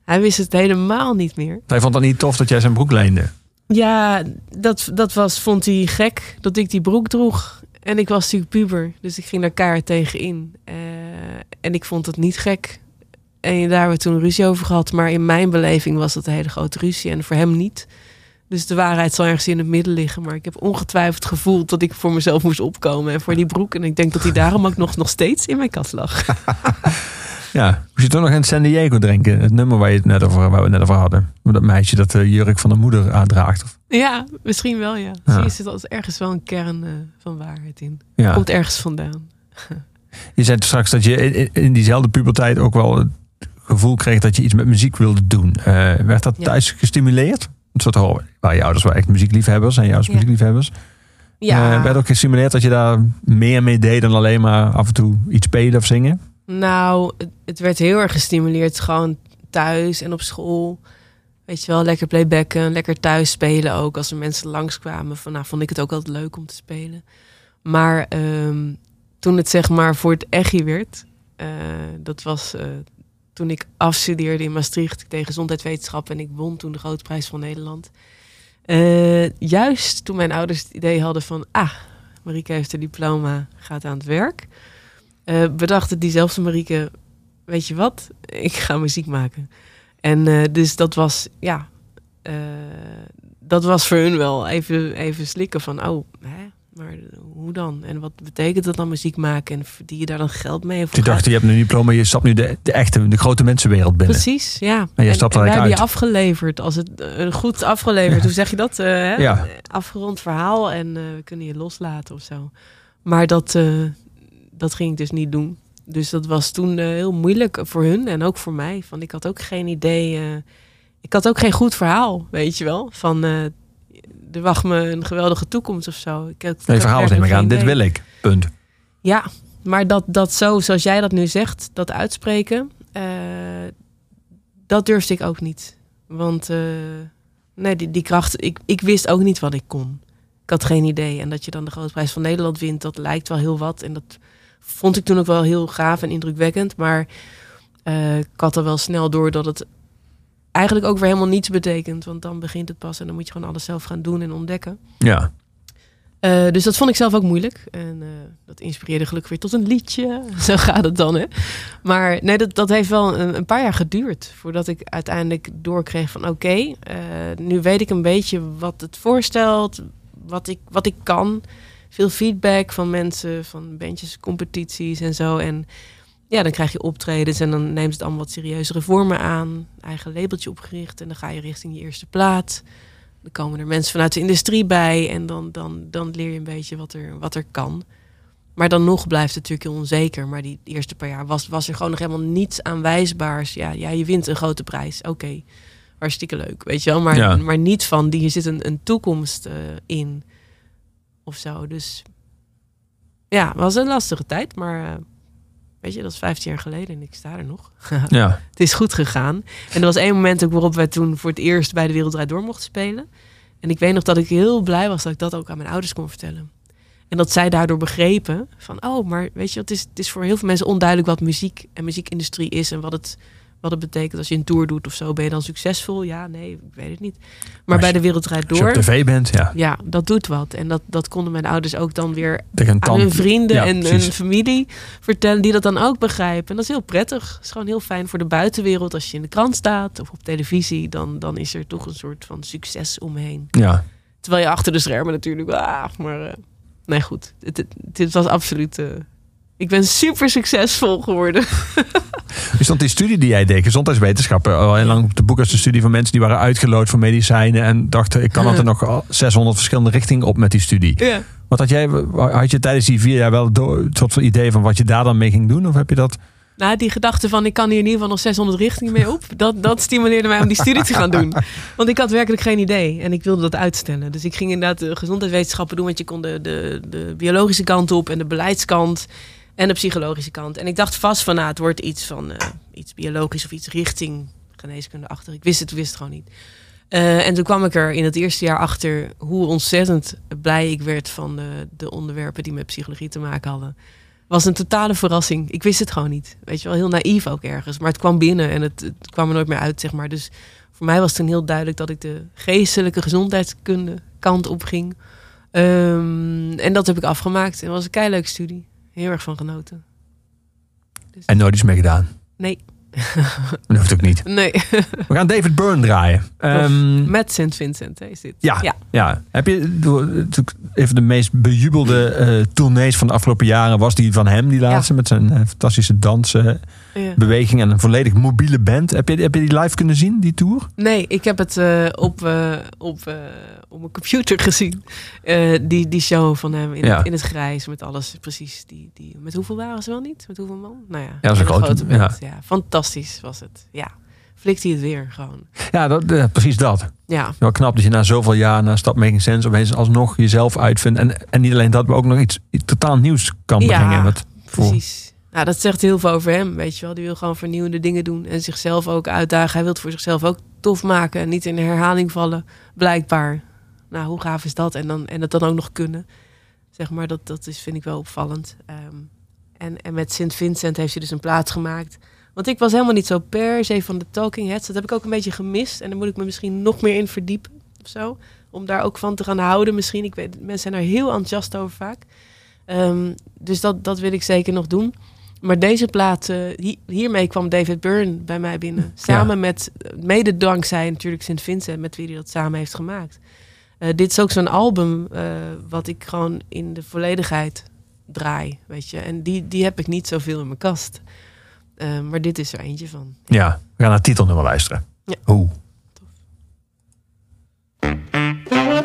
Hij wist het helemaal niet meer. Hij vond het niet tof dat jij zijn broek leende. Ja, dat, dat was, vond hij gek dat ik die broek droeg. En ik was natuurlijk puber, dus ik ging daar keihard tegen in. Eh, en ik vond het niet gek. En daar hebben we toen ruzie over gehad. Maar in mijn beleving was dat een hele grote ruzie en voor hem niet. Dus de waarheid zal ergens in het midden liggen. Maar ik heb ongetwijfeld gevoeld dat ik voor mezelf moest opkomen. En voor die broek. En ik denk dat hij daarom ook nog, nog steeds in mijn kast lag. <laughs> Ja, moest je toch nog in San Diego drinken? Het nummer waar, je het net over, waar we het net over hadden. Dat meisje dat de jurk van de moeder aandraagt. Of, ja, misschien wel ja. Misschien zit er ergens wel een kern eh, van waarheid in. Ja. Komt ergens vandaan. <laughs> je zei straks dat je in, in diezelfde puberteit ook wel het gevoel kreeg dat je iets met muziek wilde doen. Eh, werd dat Ja. thuis gestimuleerd? Soort hoor, waar je ouders wel echt muziekliefhebbers en jouw Ja. muziekliefhebbers. Ja. Eh, werd ook gestimuleerd dat je daar meer mee deed dan alleen maar af en toe iets spelen of zingen? Nou, het, het werd heel erg gestimuleerd. Gewoon thuis en op school. Weet je wel, lekker playbacken. Lekker thuis spelen ook. Als er mensen langskwamen. Van, nou, vond ik het ook altijd leuk om te spelen. Maar ehm, toen het zeg maar voor het echi werd. eh, dat was eh, toen ik afstudeerde in Maastricht. Deed gezondheidswetenschap. En ik won toen de Grote Prijs van Nederland. Eh, juist toen mijn ouders het idee hadden van... Ah, Marieke heeft een diploma, gaat aan het werk. Eh, bedacht diezelfde Marieke, weet je wat, ik ga muziek maken. En eh, dus dat was, ja, dat was voor hun wel even, even slikken van, oh, hè, maar hoe dan? En wat betekent dat dan muziek maken? En verdien je daar dan geld mee? Of Je dacht, je hebt nu een diploma, je stapt nu de, de echte, de grote mensenwereld binnen. Precies, ja. En je stapt wij hebben je afgeleverd. Als het eh, goed afgeleverd, hoe zeg je dat? Eh, hè? Ja. Afgerond verhaal en eh, we kunnen je loslaten of zo. Maar dat, eh, dat ging ik dus niet doen. Dus dat was toen eh, heel moeilijk voor hun en ook voor mij. Van, ik had ook geen idee. eh, ik had ook geen goed verhaal, weet je wel. Van eh, er wacht me een geweldige toekomst of zo. Ik had, Nee, verhaal is neem ik aan, dit wil ik. Punt. Ja, maar dat, dat zo, zoals jij dat nu zegt, dat uitspreken, eh, dat durfde ik ook niet. Want eh, nee, die, die kracht, ik, ik wist ook niet wat ik kon. Ik had geen idee. En dat je dan de Grote Prijs van Nederland wint, dat lijkt wel heel wat. En dat vond ik toen ook wel heel gaaf en indrukwekkend. Maar eh, ik had er wel snel door dat het eigenlijk ook weer helemaal niets betekent. Want dan begint het pas en dan moet je gewoon alles zelf gaan doen en ontdekken. Ja. Eh, dus dat vond ik zelf ook moeilijk. En eh, dat inspireerde gelukkig weer tot een liedje. <laughs> Zo gaat het dan, hè. Maar nee, dat, dat heeft wel een, een paar jaar geduurd... voordat ik uiteindelijk doorkreeg van... oké, eh, nu weet ik een beetje wat het voorstelt... wat ik, wat ik kan. Veel feedback van mensen, van bandjes, competities en zo. En ja, dan krijg je optredens... en dan neemt het allemaal wat serieuzere vormen aan. Eigen labeltje opgericht en dan ga je richting je eerste plaat... Dan komen er mensen vanuit de industrie bij en dan, dan, dan leer je een beetje wat er, wat er kan. Maar dan nog blijft het natuurlijk heel onzeker. Maar die eerste paar jaar was, was er gewoon nog helemaal niets aanwijsbaars. Ja, ja je wint een grote prijs. Oké, hartstikke leuk, weet je wel. Maar, Ja. maar niet van, die, hier zit een, een toekomst eh, in. Of zo, dus... Ja, het was een lastige tijd, maar... eh, weet je, dat is 15 jaar geleden en ik sta er nog. <laughs> Ja. Het is goed gegaan. En er was één moment ook waarop wij toen voor het eerst bij de Wereldrijd Door mochten spelen. En ik weet nog dat ik heel blij was dat ik dat ook aan mijn ouders kon vertellen. En dat zij daardoor begrepen van, oh, maar weet je, het is, het is voor heel veel mensen onduidelijk wat muziek en muziekindustrie is en wat het, wat het betekent als je een tour doet of zo. Ben je dan succesvol? Ja, nee, ik weet het niet. Maar, bij je- de Wereldrijd Als je Door, op tv bent, ja. ja, dat doet wat. En dat, dat konden mijn ouders ook dan weer aan tand- hun vrienden Ja, en precies. hun familie vertellen, die dat dan ook begrijpen. En dat is heel prettig. Het is gewoon heel fijn voor de buitenwereld. Als je in de krant staat of op televisie, dan, dan is er toch een soort van succes omheen. Ja. Terwijl je achter de schermen natuurlijk, ah, maar eh, nee goed. Het, het, was absoluut, eh, ik ben super succesvol geworden. Is dat die studie die jij deed, gezondheidswetenschappen, al heel lang op de boek als de studie van mensen die waren uitgeloot voor medicijnen en dachten, ik kan altijd <laughs> nog al 600 verschillende richtingen op met die studie. ja. Wat had jij, had je tijdens die vier jaar wel een soort van idee van wat je daar dan mee ging doen? Of heb je dat? Nou, die gedachte van ik kan hier in ieder geval nog 600 richtingen mee op. Dat, dat stimuleerde mij om die studie te gaan doen. <laughs> Want ik had werkelijk geen idee. En ik wilde dat uitstellen. Dus ik ging inderdaad de gezondheidswetenschappen doen. Want je kon de, de, de biologische kant op en de beleidskant. En de psychologische kant. En ik dacht vast van nou, het wordt iets van eh, iets biologisch of iets richting geneeskunde achter. Ik wist het, wist het gewoon niet. Eh, en toen kwam ik er in het eerste jaar achter hoe ontzettend blij ik werd van de, de onderwerpen die met psychologie te maken hadden was een totale verrassing. Ik wist het gewoon niet. Weet je wel, heel naïef ook ergens. Maar het kwam binnen en het, het kwam er nooit meer uit, zeg maar. Dus voor mij was toen heel duidelijk dat ik de geestelijke gezondheidskunde kant op ging. Ehm, en dat heb ik afgemaakt. En was een keileuke studie. Heel erg van genoten. En nooit iets mee gedaan. Nee. Dat hoeft ook niet. <laughs> Nee. We gaan David Byrne draaien. Ehm, Met St. Vincent is dit. ja, ja. ja. Heb je natuurlijk even de meest bejubelde tournees van de afgelopen jaren was die van hem, die laatste, met zijn eh, fantastische dansen, Ja. beweging en een volledig mobiele band. Heb je, heb je die live kunnen zien, die tour? Nee, ik heb het eh, op, eh, op, eh, op mijn computer <laughs> gezien. Die, die show van hem in, Ja. het, in het grijs met alles. Precies. Die, die, met hoeveel waren ze wel niet? Met hoeveel man? Nou ja, dat is een grote- band. Ja. fantastisch was het. Ja, flikt hij het weer gewoon. Ja, dat, eh, precies dat. Ja. Wel knap dat je na zoveel jaar, na Stop Making Sense, opeens alsnog jezelf uitvindt. En, en niet alleen dat, maar ook nog iets, iets totaal nieuws kan brengen. Ja, Wat voor- precies. Nou, dat zegt heel veel over hem, weet je wel. Die wil gewoon vernieuwende dingen doen en zichzelf ook uitdagen. Hij wil het voor zichzelf ook tof maken en niet in herhaling vallen, blijkbaar. Nou, hoe gaaf is dat? En, dan, en het dan ook nog kunnen. Zeg maar, dat, dat is, vind ik wel opvallend. Ehm, en, en met Sint Vincent heeft hij dus een plaats gemaakt. Want ik was helemaal niet zo per se van de Talking Heads. Dat heb ik ook een beetje gemist. En daar moet ik me misschien nog meer in verdiepen of zo. Om daar ook van te gaan houden misschien. Ik weet, mensen zijn er heel enthousiast over vaak. Ehm, dus dat, dat wil ik zeker nog doen. Maar deze plaat, eh, hi- hiermee kwam David Byrne bij mij binnen. Samen met, mede dankzij natuurlijk Sint Vincent, met wie hij dat samen heeft gemaakt. Eh, dit is ook zo'n album eh, wat ik gewoon in de volledigheid draai, weet je. En die, die heb ik niet zoveel in mijn kast. Maar dit is er eentje van. Ja, we gaan naar het titelnummer luisteren. Ja. Hoe? Who'll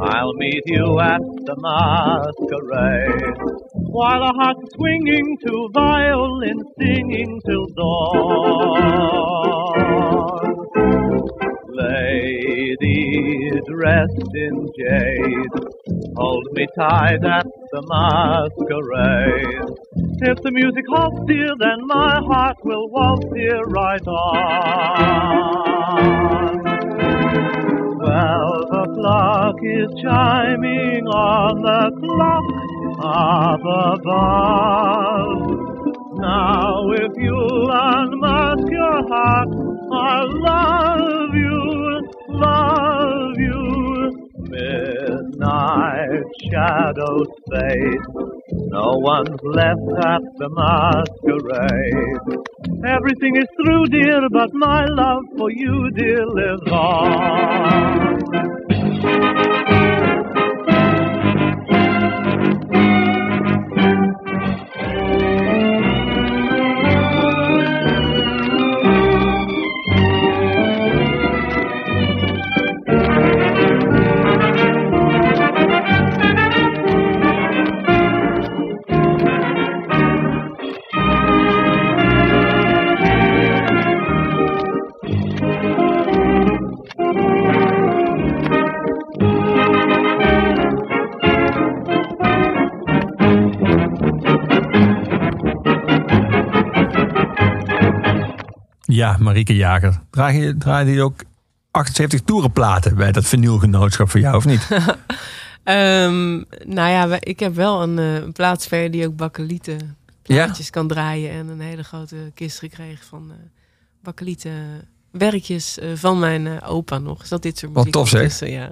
I'll meet you at the masquerade. While our hearts swinging to violin singing till dawn. Lady dressed in jade, hold me tight at the masquerade. If the music halts, dear, then my heart will waltz here right on. Twelve o'clock is chiming on the clock up above. Now if you'll unmask your heart, I'll love you, love. Midnight shadows fade. No one's left at the masquerade. Everything is through, dear, but my love for you, dear, lives on. Ja, Marieke Jager. Draag je, draag je ook 78 toerenplaten bij dat vinylgenootschap voor jou, of niet? <laughs> Ehm, nou ja, ik heb wel een, eh, een plaatsverder die ook bakkelieten plaatjes kan draaien. En een hele grote kist gekregen van eh bakkelieten werkjes eh, van mijn opa nog. Is dat dit soort Wat muziek tof, zeg. Ja.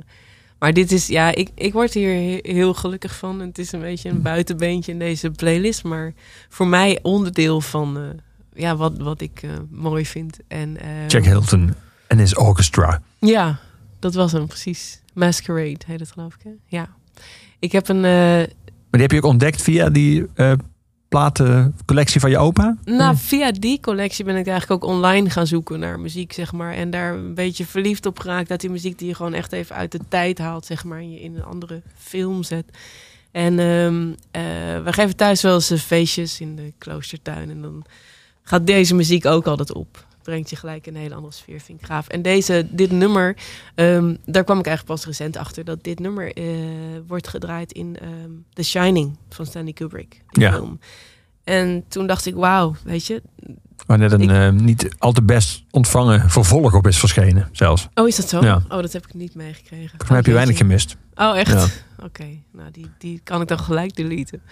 Maar dit is, ja, ik, ik word hier he- heel gelukkig van. Het is een beetje een buitenbeentje in deze playlist. Maar voor mij onderdeel van eh, ja, wat, wat ik eh, mooi vind. En, eh, Jack Hilton en his orchestra. ja, dat was hem precies. Masquerade heet het geloof ik. Hè? Ja. Ik heb een. eh, Maar die heb je ook ontdekt via die eh, platencollectie van je opa? nou, via die collectie ben ik eigenlijk ook online gaan zoeken naar muziek, zeg maar. En daar een beetje verliefd op geraakt. Dat die muziek die je gewoon echt even uit de tijd haalt, zeg maar. En je in een andere film zet. En ehm, eh, we geven thuis wel eens feestjes in de kloostertuin. En dan gaat deze muziek ook altijd op. Brengt je gelijk een hele andere sfeer, vind ik gaaf. En deze, dit nummer, ehm, daar kwam ik eigenlijk pas recent achter... dat dit nummer eh, wordt gedraaid in ehm, The Shining van Stanley Kubrick. Ja. film. En toen dacht ik, wauw, weet je... Waar net een eh, niet al te best ontvangen vervolg op is verschenen, zelfs. Oh, is dat zo? Ja. Oh, dat heb ik niet meegekregen. Volgens mij heb je weinig gemist. Oh, echt? Ja. Oké, nou die, die kan ik dan gelijk deleten.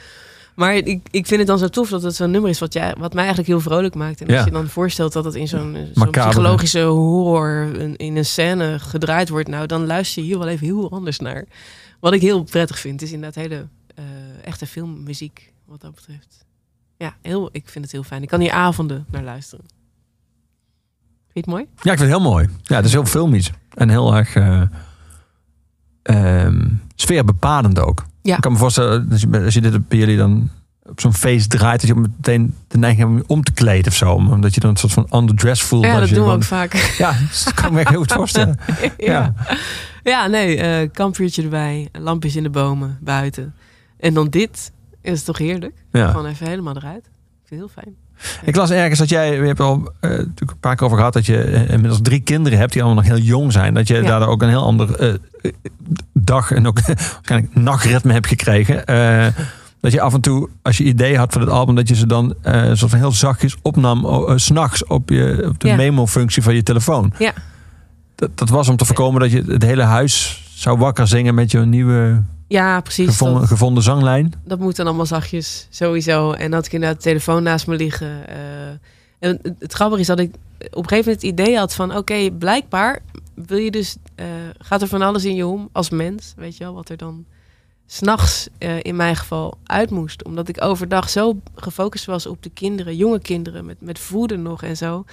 Maar ik, ik vind het dan zo tof dat het zo'n nummer is wat, jij, wat mij eigenlijk heel vrolijk maakt. En als Ja. je dan voorstelt dat het in zo'n psychologische horror een- in een scène gedraaid wordt, nou dan luister je hier wel even heel anders naar. Wat ik heel prettig vind, is inderdaad hele eh, echte filmmuziek wat dat betreft. Ja, heel, ik vind het heel fijn. Ik kan hier avonden naar luisteren. Vind je het mooi? Ja, ik vind het heel mooi. Ja, het is heel filmisch. En heel erg eh ehm, sfeerbepalend ook. Ja. Ik kan me voorstellen, als je, als je dit bij jullie dan op zo'n feest draait, dat je meteen de neiging hebt om je om te kleden of zo. Omdat je dan een soort van underdress voelt. Ja, dat je doen we ook vaak. Ja, dat kan ik me heel goed voorstellen. <laughs> ja. ja, nee, eh kampvuurtje erbij, lampjes in de bomen, buiten. En dan dit, is toch heerlijk? Ja. Gewoon even helemaal eruit. Ik vind het heel fijn. Ik las ergens dat jij, je hebt al eh, natuurlijk een paar keer over gehad, dat je eh, inmiddels drie kinderen hebt die allemaal nog heel jong zijn. Dat je Ja. daardoor ook een heel ander eh, dag en ook <laughs> waarschijnlijk nachtritme hebt gekregen. Dat je af en toe, als je ideeën had voor het album, dat je ze dan soort van heel zachtjes opnam, s s'nachts op, je, op de Ja. memo-functie van je telefoon. Ja. Dat, dat was om te voorkomen dat je het hele huis zou wakker zingen met je nieuwe Ja, precies. gevonden, dat- gevonden zanglijn. Dat moet dan allemaal zachtjes, sowieso. En had ik inderdaad de telefoon naast me liggen. eh. en het, het grappige is dat ik op een gegeven moment het idee had van... oké, blijkbaar wil je dus, eh, gaat er van alles in je om als mens. Weet je wel, wat er dan s'nachts eh in mijn geval uit moest. Omdat ik overdag zo gefocust was op de kinderen, jonge kinderen... met, met voeden nog en zo.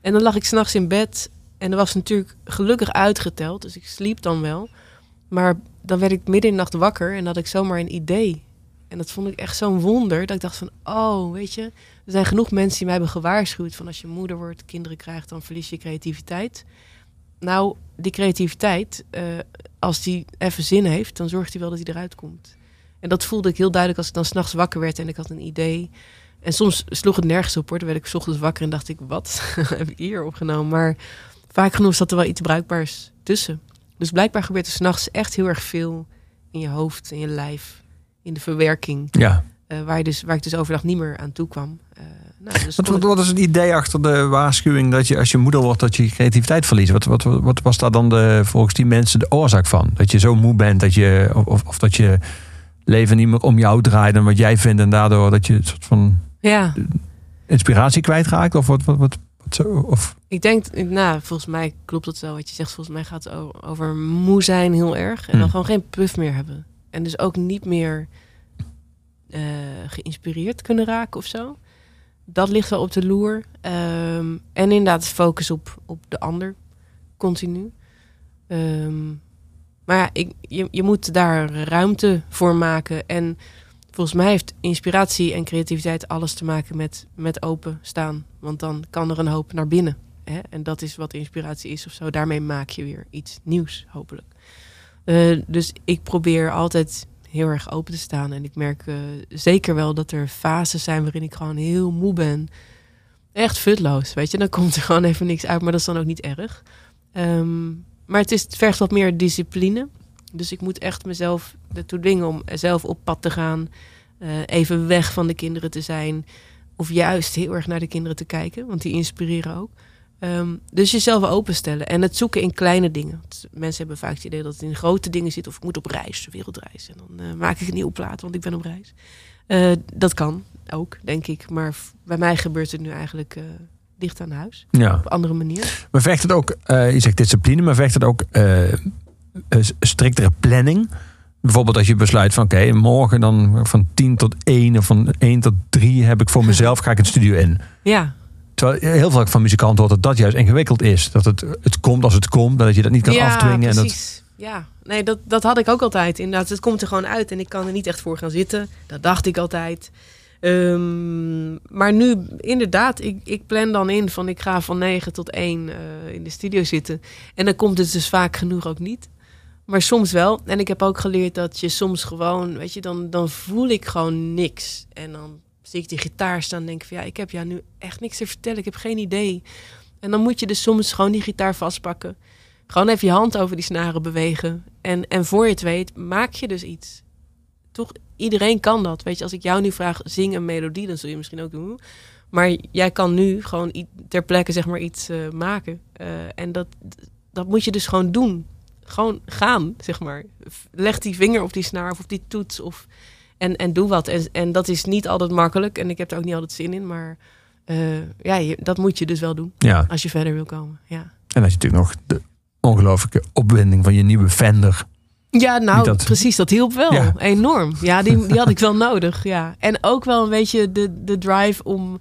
En dan lag ik s'nachts in bed... en er was natuurlijk gelukkig uitgeteld, dus ik sliep dan wel... Maar dan werd ik midden nacht wakker en had ik zomaar een idee. En dat vond ik echt zo'n wonder. Dat ik dacht van, oh, weet je, er zijn genoeg mensen die mij hebben gewaarschuwd van als je moeder wordt, kinderen krijgt, dan verlies je creativiteit. Nou, die creativiteit, eh, als die even zin heeft, dan zorgt hij wel dat hij eruit komt. En dat voelde ik heel duidelijk als ik dan s'nachts wakker werd en ik had een idee. En soms sloeg het nergens op hoor. Dan werd ik 's ochtends wakker en dacht ik, wat <laughs> heb ik hier opgenomen? Maar vaak genoeg zat er wel iets bruikbaars tussen. Dus blijkbaar gebeurt er s'nachts echt heel erg veel in je hoofd, in je lijf, in de verwerking. Ja. Eh, waar, je dus, waar ik dus overdag niet meer aan toe kwam. Eh, nou, dus Wat, wat, is het idee achter de waarschuwing dat je als je moeder wordt dat je creativiteit verliest? Wat, wat, wat was daar dan de, volgens die mensen de oorzaak van? Dat je zo moe bent dat je, of, of, dat je leven niet meer om jou draait en wat jij vindt en daardoor dat je een soort van ja. inspiratie kwijtraakt? Of wat, wat, wat zo? Of, Ik denk, nou, volgens mij klopt het wel wat je zegt. Volgens mij gaat het over moe zijn heel erg. En dan Hmm. gewoon geen puff meer hebben. En dus ook niet meer eh, geïnspireerd kunnen raken of zo. Dat ligt wel op de loer. Ehm, en inderdaad focus op, op de ander. Continu. Ehm, maar ja, ik, je, je moet daar ruimte voor maken. En volgens mij heeft inspiratie en creativiteit alles te maken met, met open staan. Want dan kan er een hoop naar binnen. Hè? En dat is wat inspiratie is of zo. Daarmee maak je weer iets nieuws, hopelijk. Eh, dus ik probeer altijd heel erg open te staan. En ik merk eh, zeker wel dat er fases zijn waarin ik gewoon heel moe ben. Echt futloos, weet je. Dan komt er gewoon even niks uit, maar dat is dan ook niet erg. Ehm, maar het, is, het vergt wat meer discipline. Dus ik moet echt mezelf ertoe dwingen om zelf op pad te gaan. eh, even weg van de kinderen te zijn. Of juist heel erg naar de kinderen te kijken, want die inspireren ook. Ehm, dus jezelf openstellen en het zoeken in kleine dingen. Want mensen hebben vaak het idee dat het in grote dingen zit. Of ik moet op reis, wereldreis. En dan eh, maak ik een nieuwe plaat, want ik ben op reis. Eh, dat kan ook, denk ik. Maar bij mij gebeurt het nu eigenlijk dicht aan huis. Ja. Op een andere manier. maar vecht het ook, je zegt discipline, maar vecht het ook striktere planning? Bijvoorbeeld als je besluit van oké, morgen dan van 10 tot 1 of van 1 tot 3 heb ik voor <laughs> mezelf, ga ik een studio in. Ja, Terwijl heel veel van muzikanten hoort dat dat juist ingewikkeld is. Dat het, het komt als het komt, dat je dat niet kan ja afdwingen. En dat, precies. Ja, nee, dat, dat had ik ook altijd. Inderdaad, het komt er gewoon uit en ik kan er niet echt voor gaan zitten. Dat dacht ik altijd. Ehm, maar nu, inderdaad, ik, ik plan dan in van ik ga van 9 tot 1 eh, in de studio zitten. En dan komt het dus vaak genoeg ook niet. Maar soms wel. En ik heb ook geleerd dat je soms gewoon, weet je, dan, dan voel ik gewoon niks. En dan zie ik die gitaar staan en denk van ja, ik heb jou nu echt niks te vertellen. Ik heb geen idee. En dan moet je dus soms gewoon die gitaar vastpakken. Gewoon even je hand over die snaren bewegen. En, en voor je het weet, maak je dus iets. Toch, iedereen kan dat. Weet je, als ik jou nu vraag, zing een melodie, dan zul je misschien ook doen. Maar jij kan nu gewoon ter plekke zeg maar iets eh, maken. Eh, en dat, dat moet je dus gewoon doen. Gewoon gaan, zeg maar. Leg die vinger op die snaar of op die toets. Of, en, en doe wat. En, en dat is niet altijd makkelijk. En ik heb er ook niet altijd zin in. Maar eh, ja, je, dat moet je dus wel doen. Ja. Als je verder wil komen. Ja. en dat je natuurlijk nog de ongelooflijke opwinding van je nieuwe Fender. Ja, nou, dat- precies. Dat hielp wel. Ja. Enorm. Ja, die, die had ik wel <laughs> nodig. Ja. En ook wel een beetje de, de drive om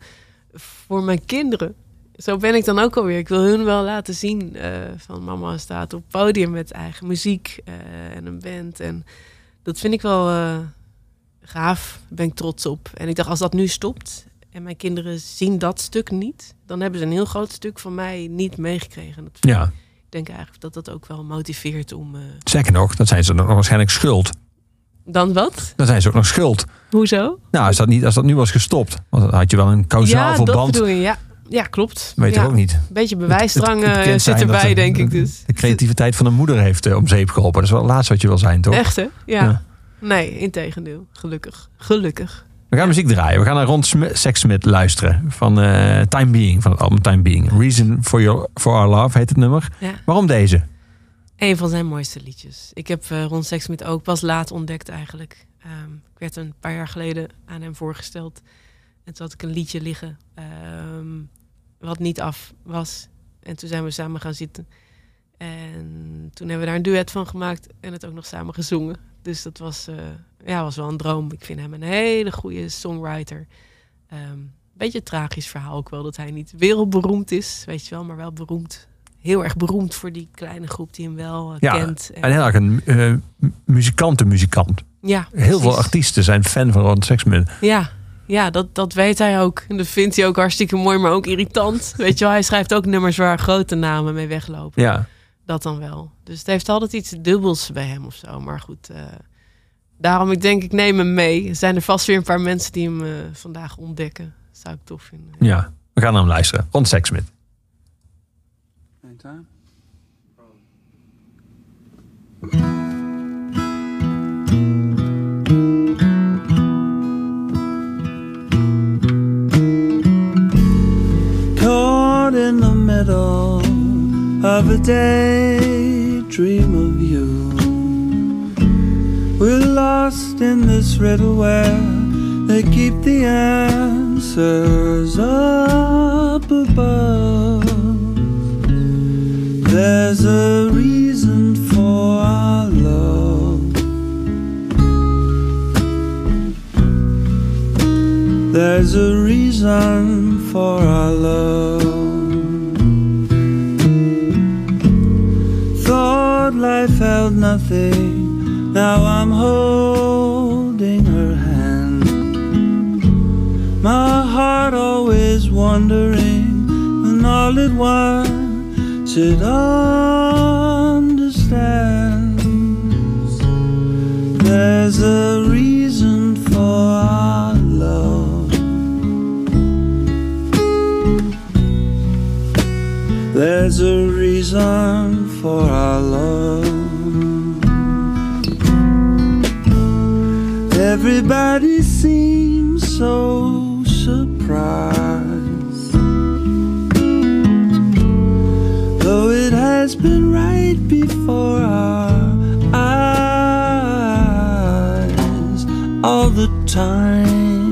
voor mijn kinderen. Zo ben ik dan ook alweer. Ik wil hun wel laten zien eh, van mama staat op podium met eigen muziek eh, en een band. En dat vind ik wel eh, gaaf. Daar ben ik trots op. En ik dacht, als dat nu stopt en mijn kinderen zien dat stuk niet, dan hebben ze een heel groot stuk van mij niet meegekregen. Dat Ja. Ik denk eigenlijk dat dat ook wel motiveert om. Zeker nog, dat zijn ze dan waarschijnlijk schuld. dan wat? Dan zijn ze ook nog schuld. Hoezo? Nou, als dat, niet, als dat nu was gestopt, want dan had je wel een kausaal ja, dat verband. bedoel je. Ja, ja klopt. Weet ja. ook niet. Een beetje bewijsdrang Het- het eh, zit erbij, de- denk ik dus. De creativiteit van een moeder heeft eh, om zeep geholpen. Dat is wel het laatste wat je wil zijn, toch? Echt hè? Ja. Ja. Nee, integendeel. Gelukkig. Gelukkig. We gaan muziek draaien. We gaan naar Ron Sm- Sexsmith luisteren. Van eh, Time Being, van het album Time Being. Reason for, your, for Our Love heet het nummer. Waarom deze? Een van zijn mooiste liedjes. Ik heb eh Ron Sexsmith ook pas laat ontdekt eigenlijk. Ehm, ik werd een paar jaar geleden aan hem voorgesteld. En toen had ik een liedje liggen. ehm, wat niet af was. En toen zijn we samen gaan zitten. En toen hebben we daar een duet van gemaakt. En het ook nog samen gezongen. Dus dat was, eh, ja, was wel een droom. Ik vind hem een hele goede songwriter. Ehm beetje een tragisch verhaal ook wel. Dat hij niet wereldberoemd is. Weet je wel, maar wel beroemd heel erg beroemd voor die kleine groep die hem wel eh, Ja, kent. en heel erg een eh, muzikante-muzikant. Ja, Heel veel artiesten zijn fan van Ron Sexsmith. Ja, ja dat, dat weet hij ook. En dat vindt hij ook hartstikke mooi, maar ook irritant. Weet je wel, hij schrijft ook nummers waar grote namen mee weglopen. Ja. Dat dan wel. Dus het heeft altijd iets dubbels bij hem of zo. Maar goed, eh, daarom ik denk ik neem hem mee. Er zijn er vast weer een paar mensen die hem eh, vandaag ontdekken. Dat zou ik tof vinden. Ja, we gaan naar hem luisteren. Ron Sexsmith. Caught of a daydream of you. We're lost in this riddle where they keep the answers up above. There's a reason for our love. There's a reason for our love. Life held nothing, now I'm holding her hand. My heart always wondering when all at once it understands. There's a reason for our love. There's a reason for our love. Everybody seems so surprised. Though it has been right before our eyes all the time.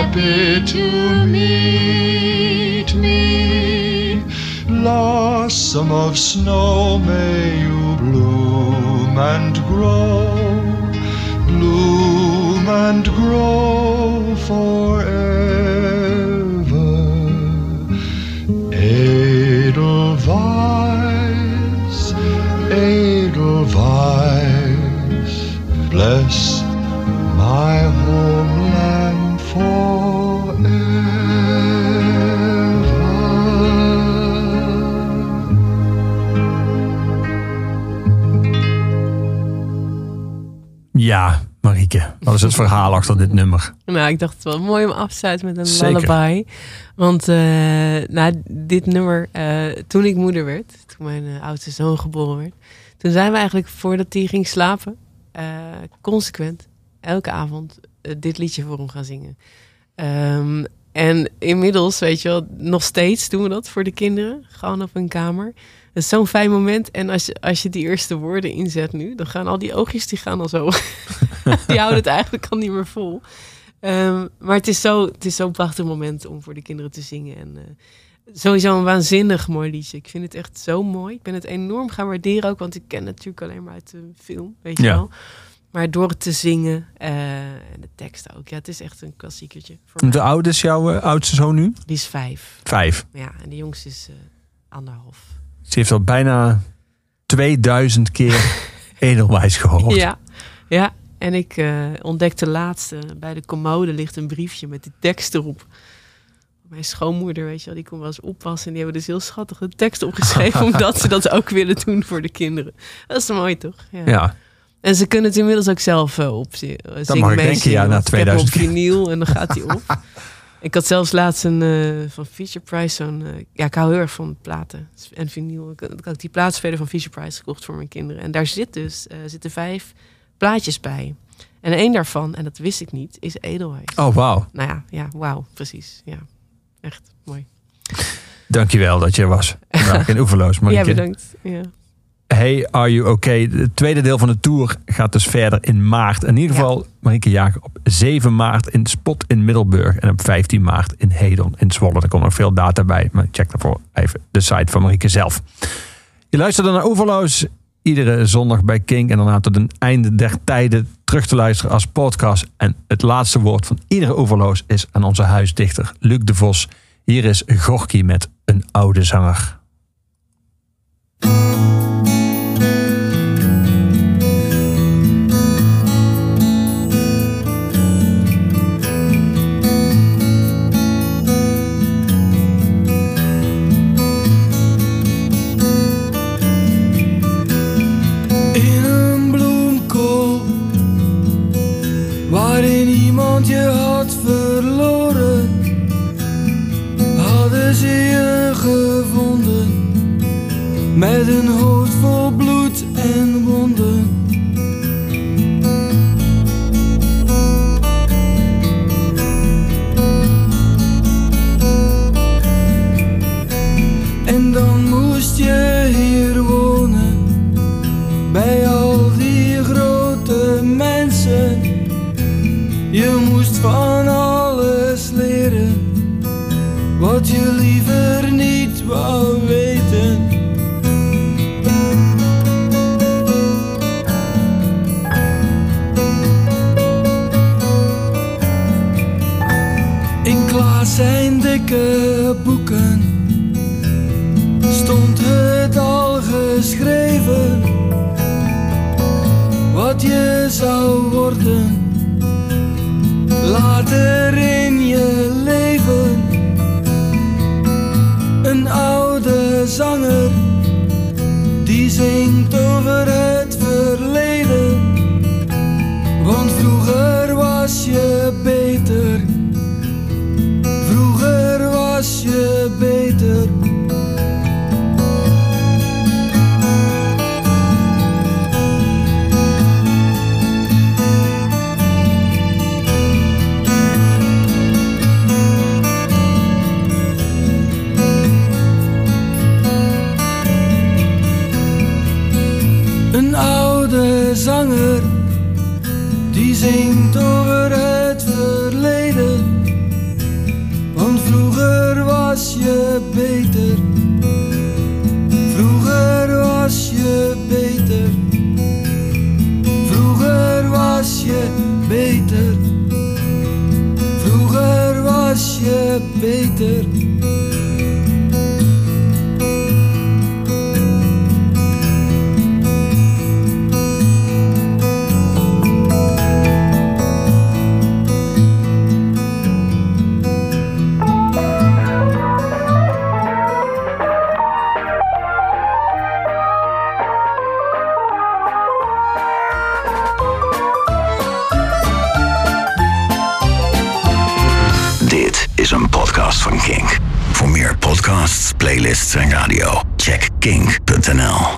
Happy to meet me. Blossom of snow, may you bloom and grow, bloom and grow forever. Wat is het verhaal achter dit nummer? Nou, ik dacht het wel mooi om af te sluiten met een Zeker. lullaby. Want nou, dit nummer, eh, toen ik moeder werd, toen mijn eh, oudste zoon geboren werd, toen zijn we eigenlijk voordat hij ging slapen, consequent, elke avond dit liedje voor hem gaan zingen. Ehm, en inmiddels, weet je wel, nog steeds doen we dat voor de kinderen, gewoon op hun kamer. Dat is zo'n fijn moment. En als je, als je die eerste woorden inzet nu, dan gaan al die oogjes, die gaan al zo. <laughs> die houden het eigenlijk al niet meer vol. Ehm, maar het is zo- het is zo'n prachtig moment om voor de kinderen te zingen. En eh, sowieso een waanzinnig mooi liedje. Ik vind het echt zo mooi. Ik ben het enorm gaan waarderen ook, want ik ken het natuurlijk alleen maar uit de film, weet je Ja. wel. Maar door het te zingen eh, en de tekst ook. Ja, het is echt een klassiekertje. Voor. De oud is jouw eh, oudste zoon nu? Die is vijf. Vijf. Ja, en de jongste is anderhalf. Ze heeft al bijna 2000 keer <laughs> Edelwijs gehoord. Ja, ja. En ik eh, ontdekte laatst bij de commode ligt een briefje met die tekst erop. Mijn schoonmoeder, weet je wel, die kon wel eens oppassen. En die hebben dus heel schattige tekst opgeschreven. <laughs> omdat ze dat ook willen doen voor de kinderen. Dat is mooi, toch? Ja. En ze kunnen het inmiddels ook zelf uh, op zingen. mag ik denken, ja, na want ik heb hem 2000 op vinyl en dan gaat hij op. <laughs> ik had zelfs laatst een eh, van Fisher Price zo'n... eh, ja, ik hou heel erg van platen en vinyl. Ik, ik had die plaatspeler van Fisher Price gekocht voor mijn kinderen. En daar zit dus, eh, zitten vijf plaatjes bij. En één daarvan, en dat wist ik niet, is Edelweiss. Oh, wauw. Nou ja, ja wauw, precies. Ja, echt mooi. Dankjewel dat je er was. <laughs> Vandaag in Oeverloos, Ja, Marieke. bedankt. Ja. Hey, are you okay? Het tweede deel van de tour gaat dus verder in maart. In ieder geval, Marieke Jager op 7 maart in Spot in Middelburg. En op 15 maart in Hedon in Zwolle. Er komen nog veel data bij. Maar check daarvoor even de site van Marieke zelf. Je luistert naar Oeverloos. Iedere zondag bij King. En daarna tot een einde der tijden terug te luisteren als podcast. En het laatste woord van iedere Oeverloos is aan onze huisdichter Luc de Vos. Hier is Gorky met een oude zanger. In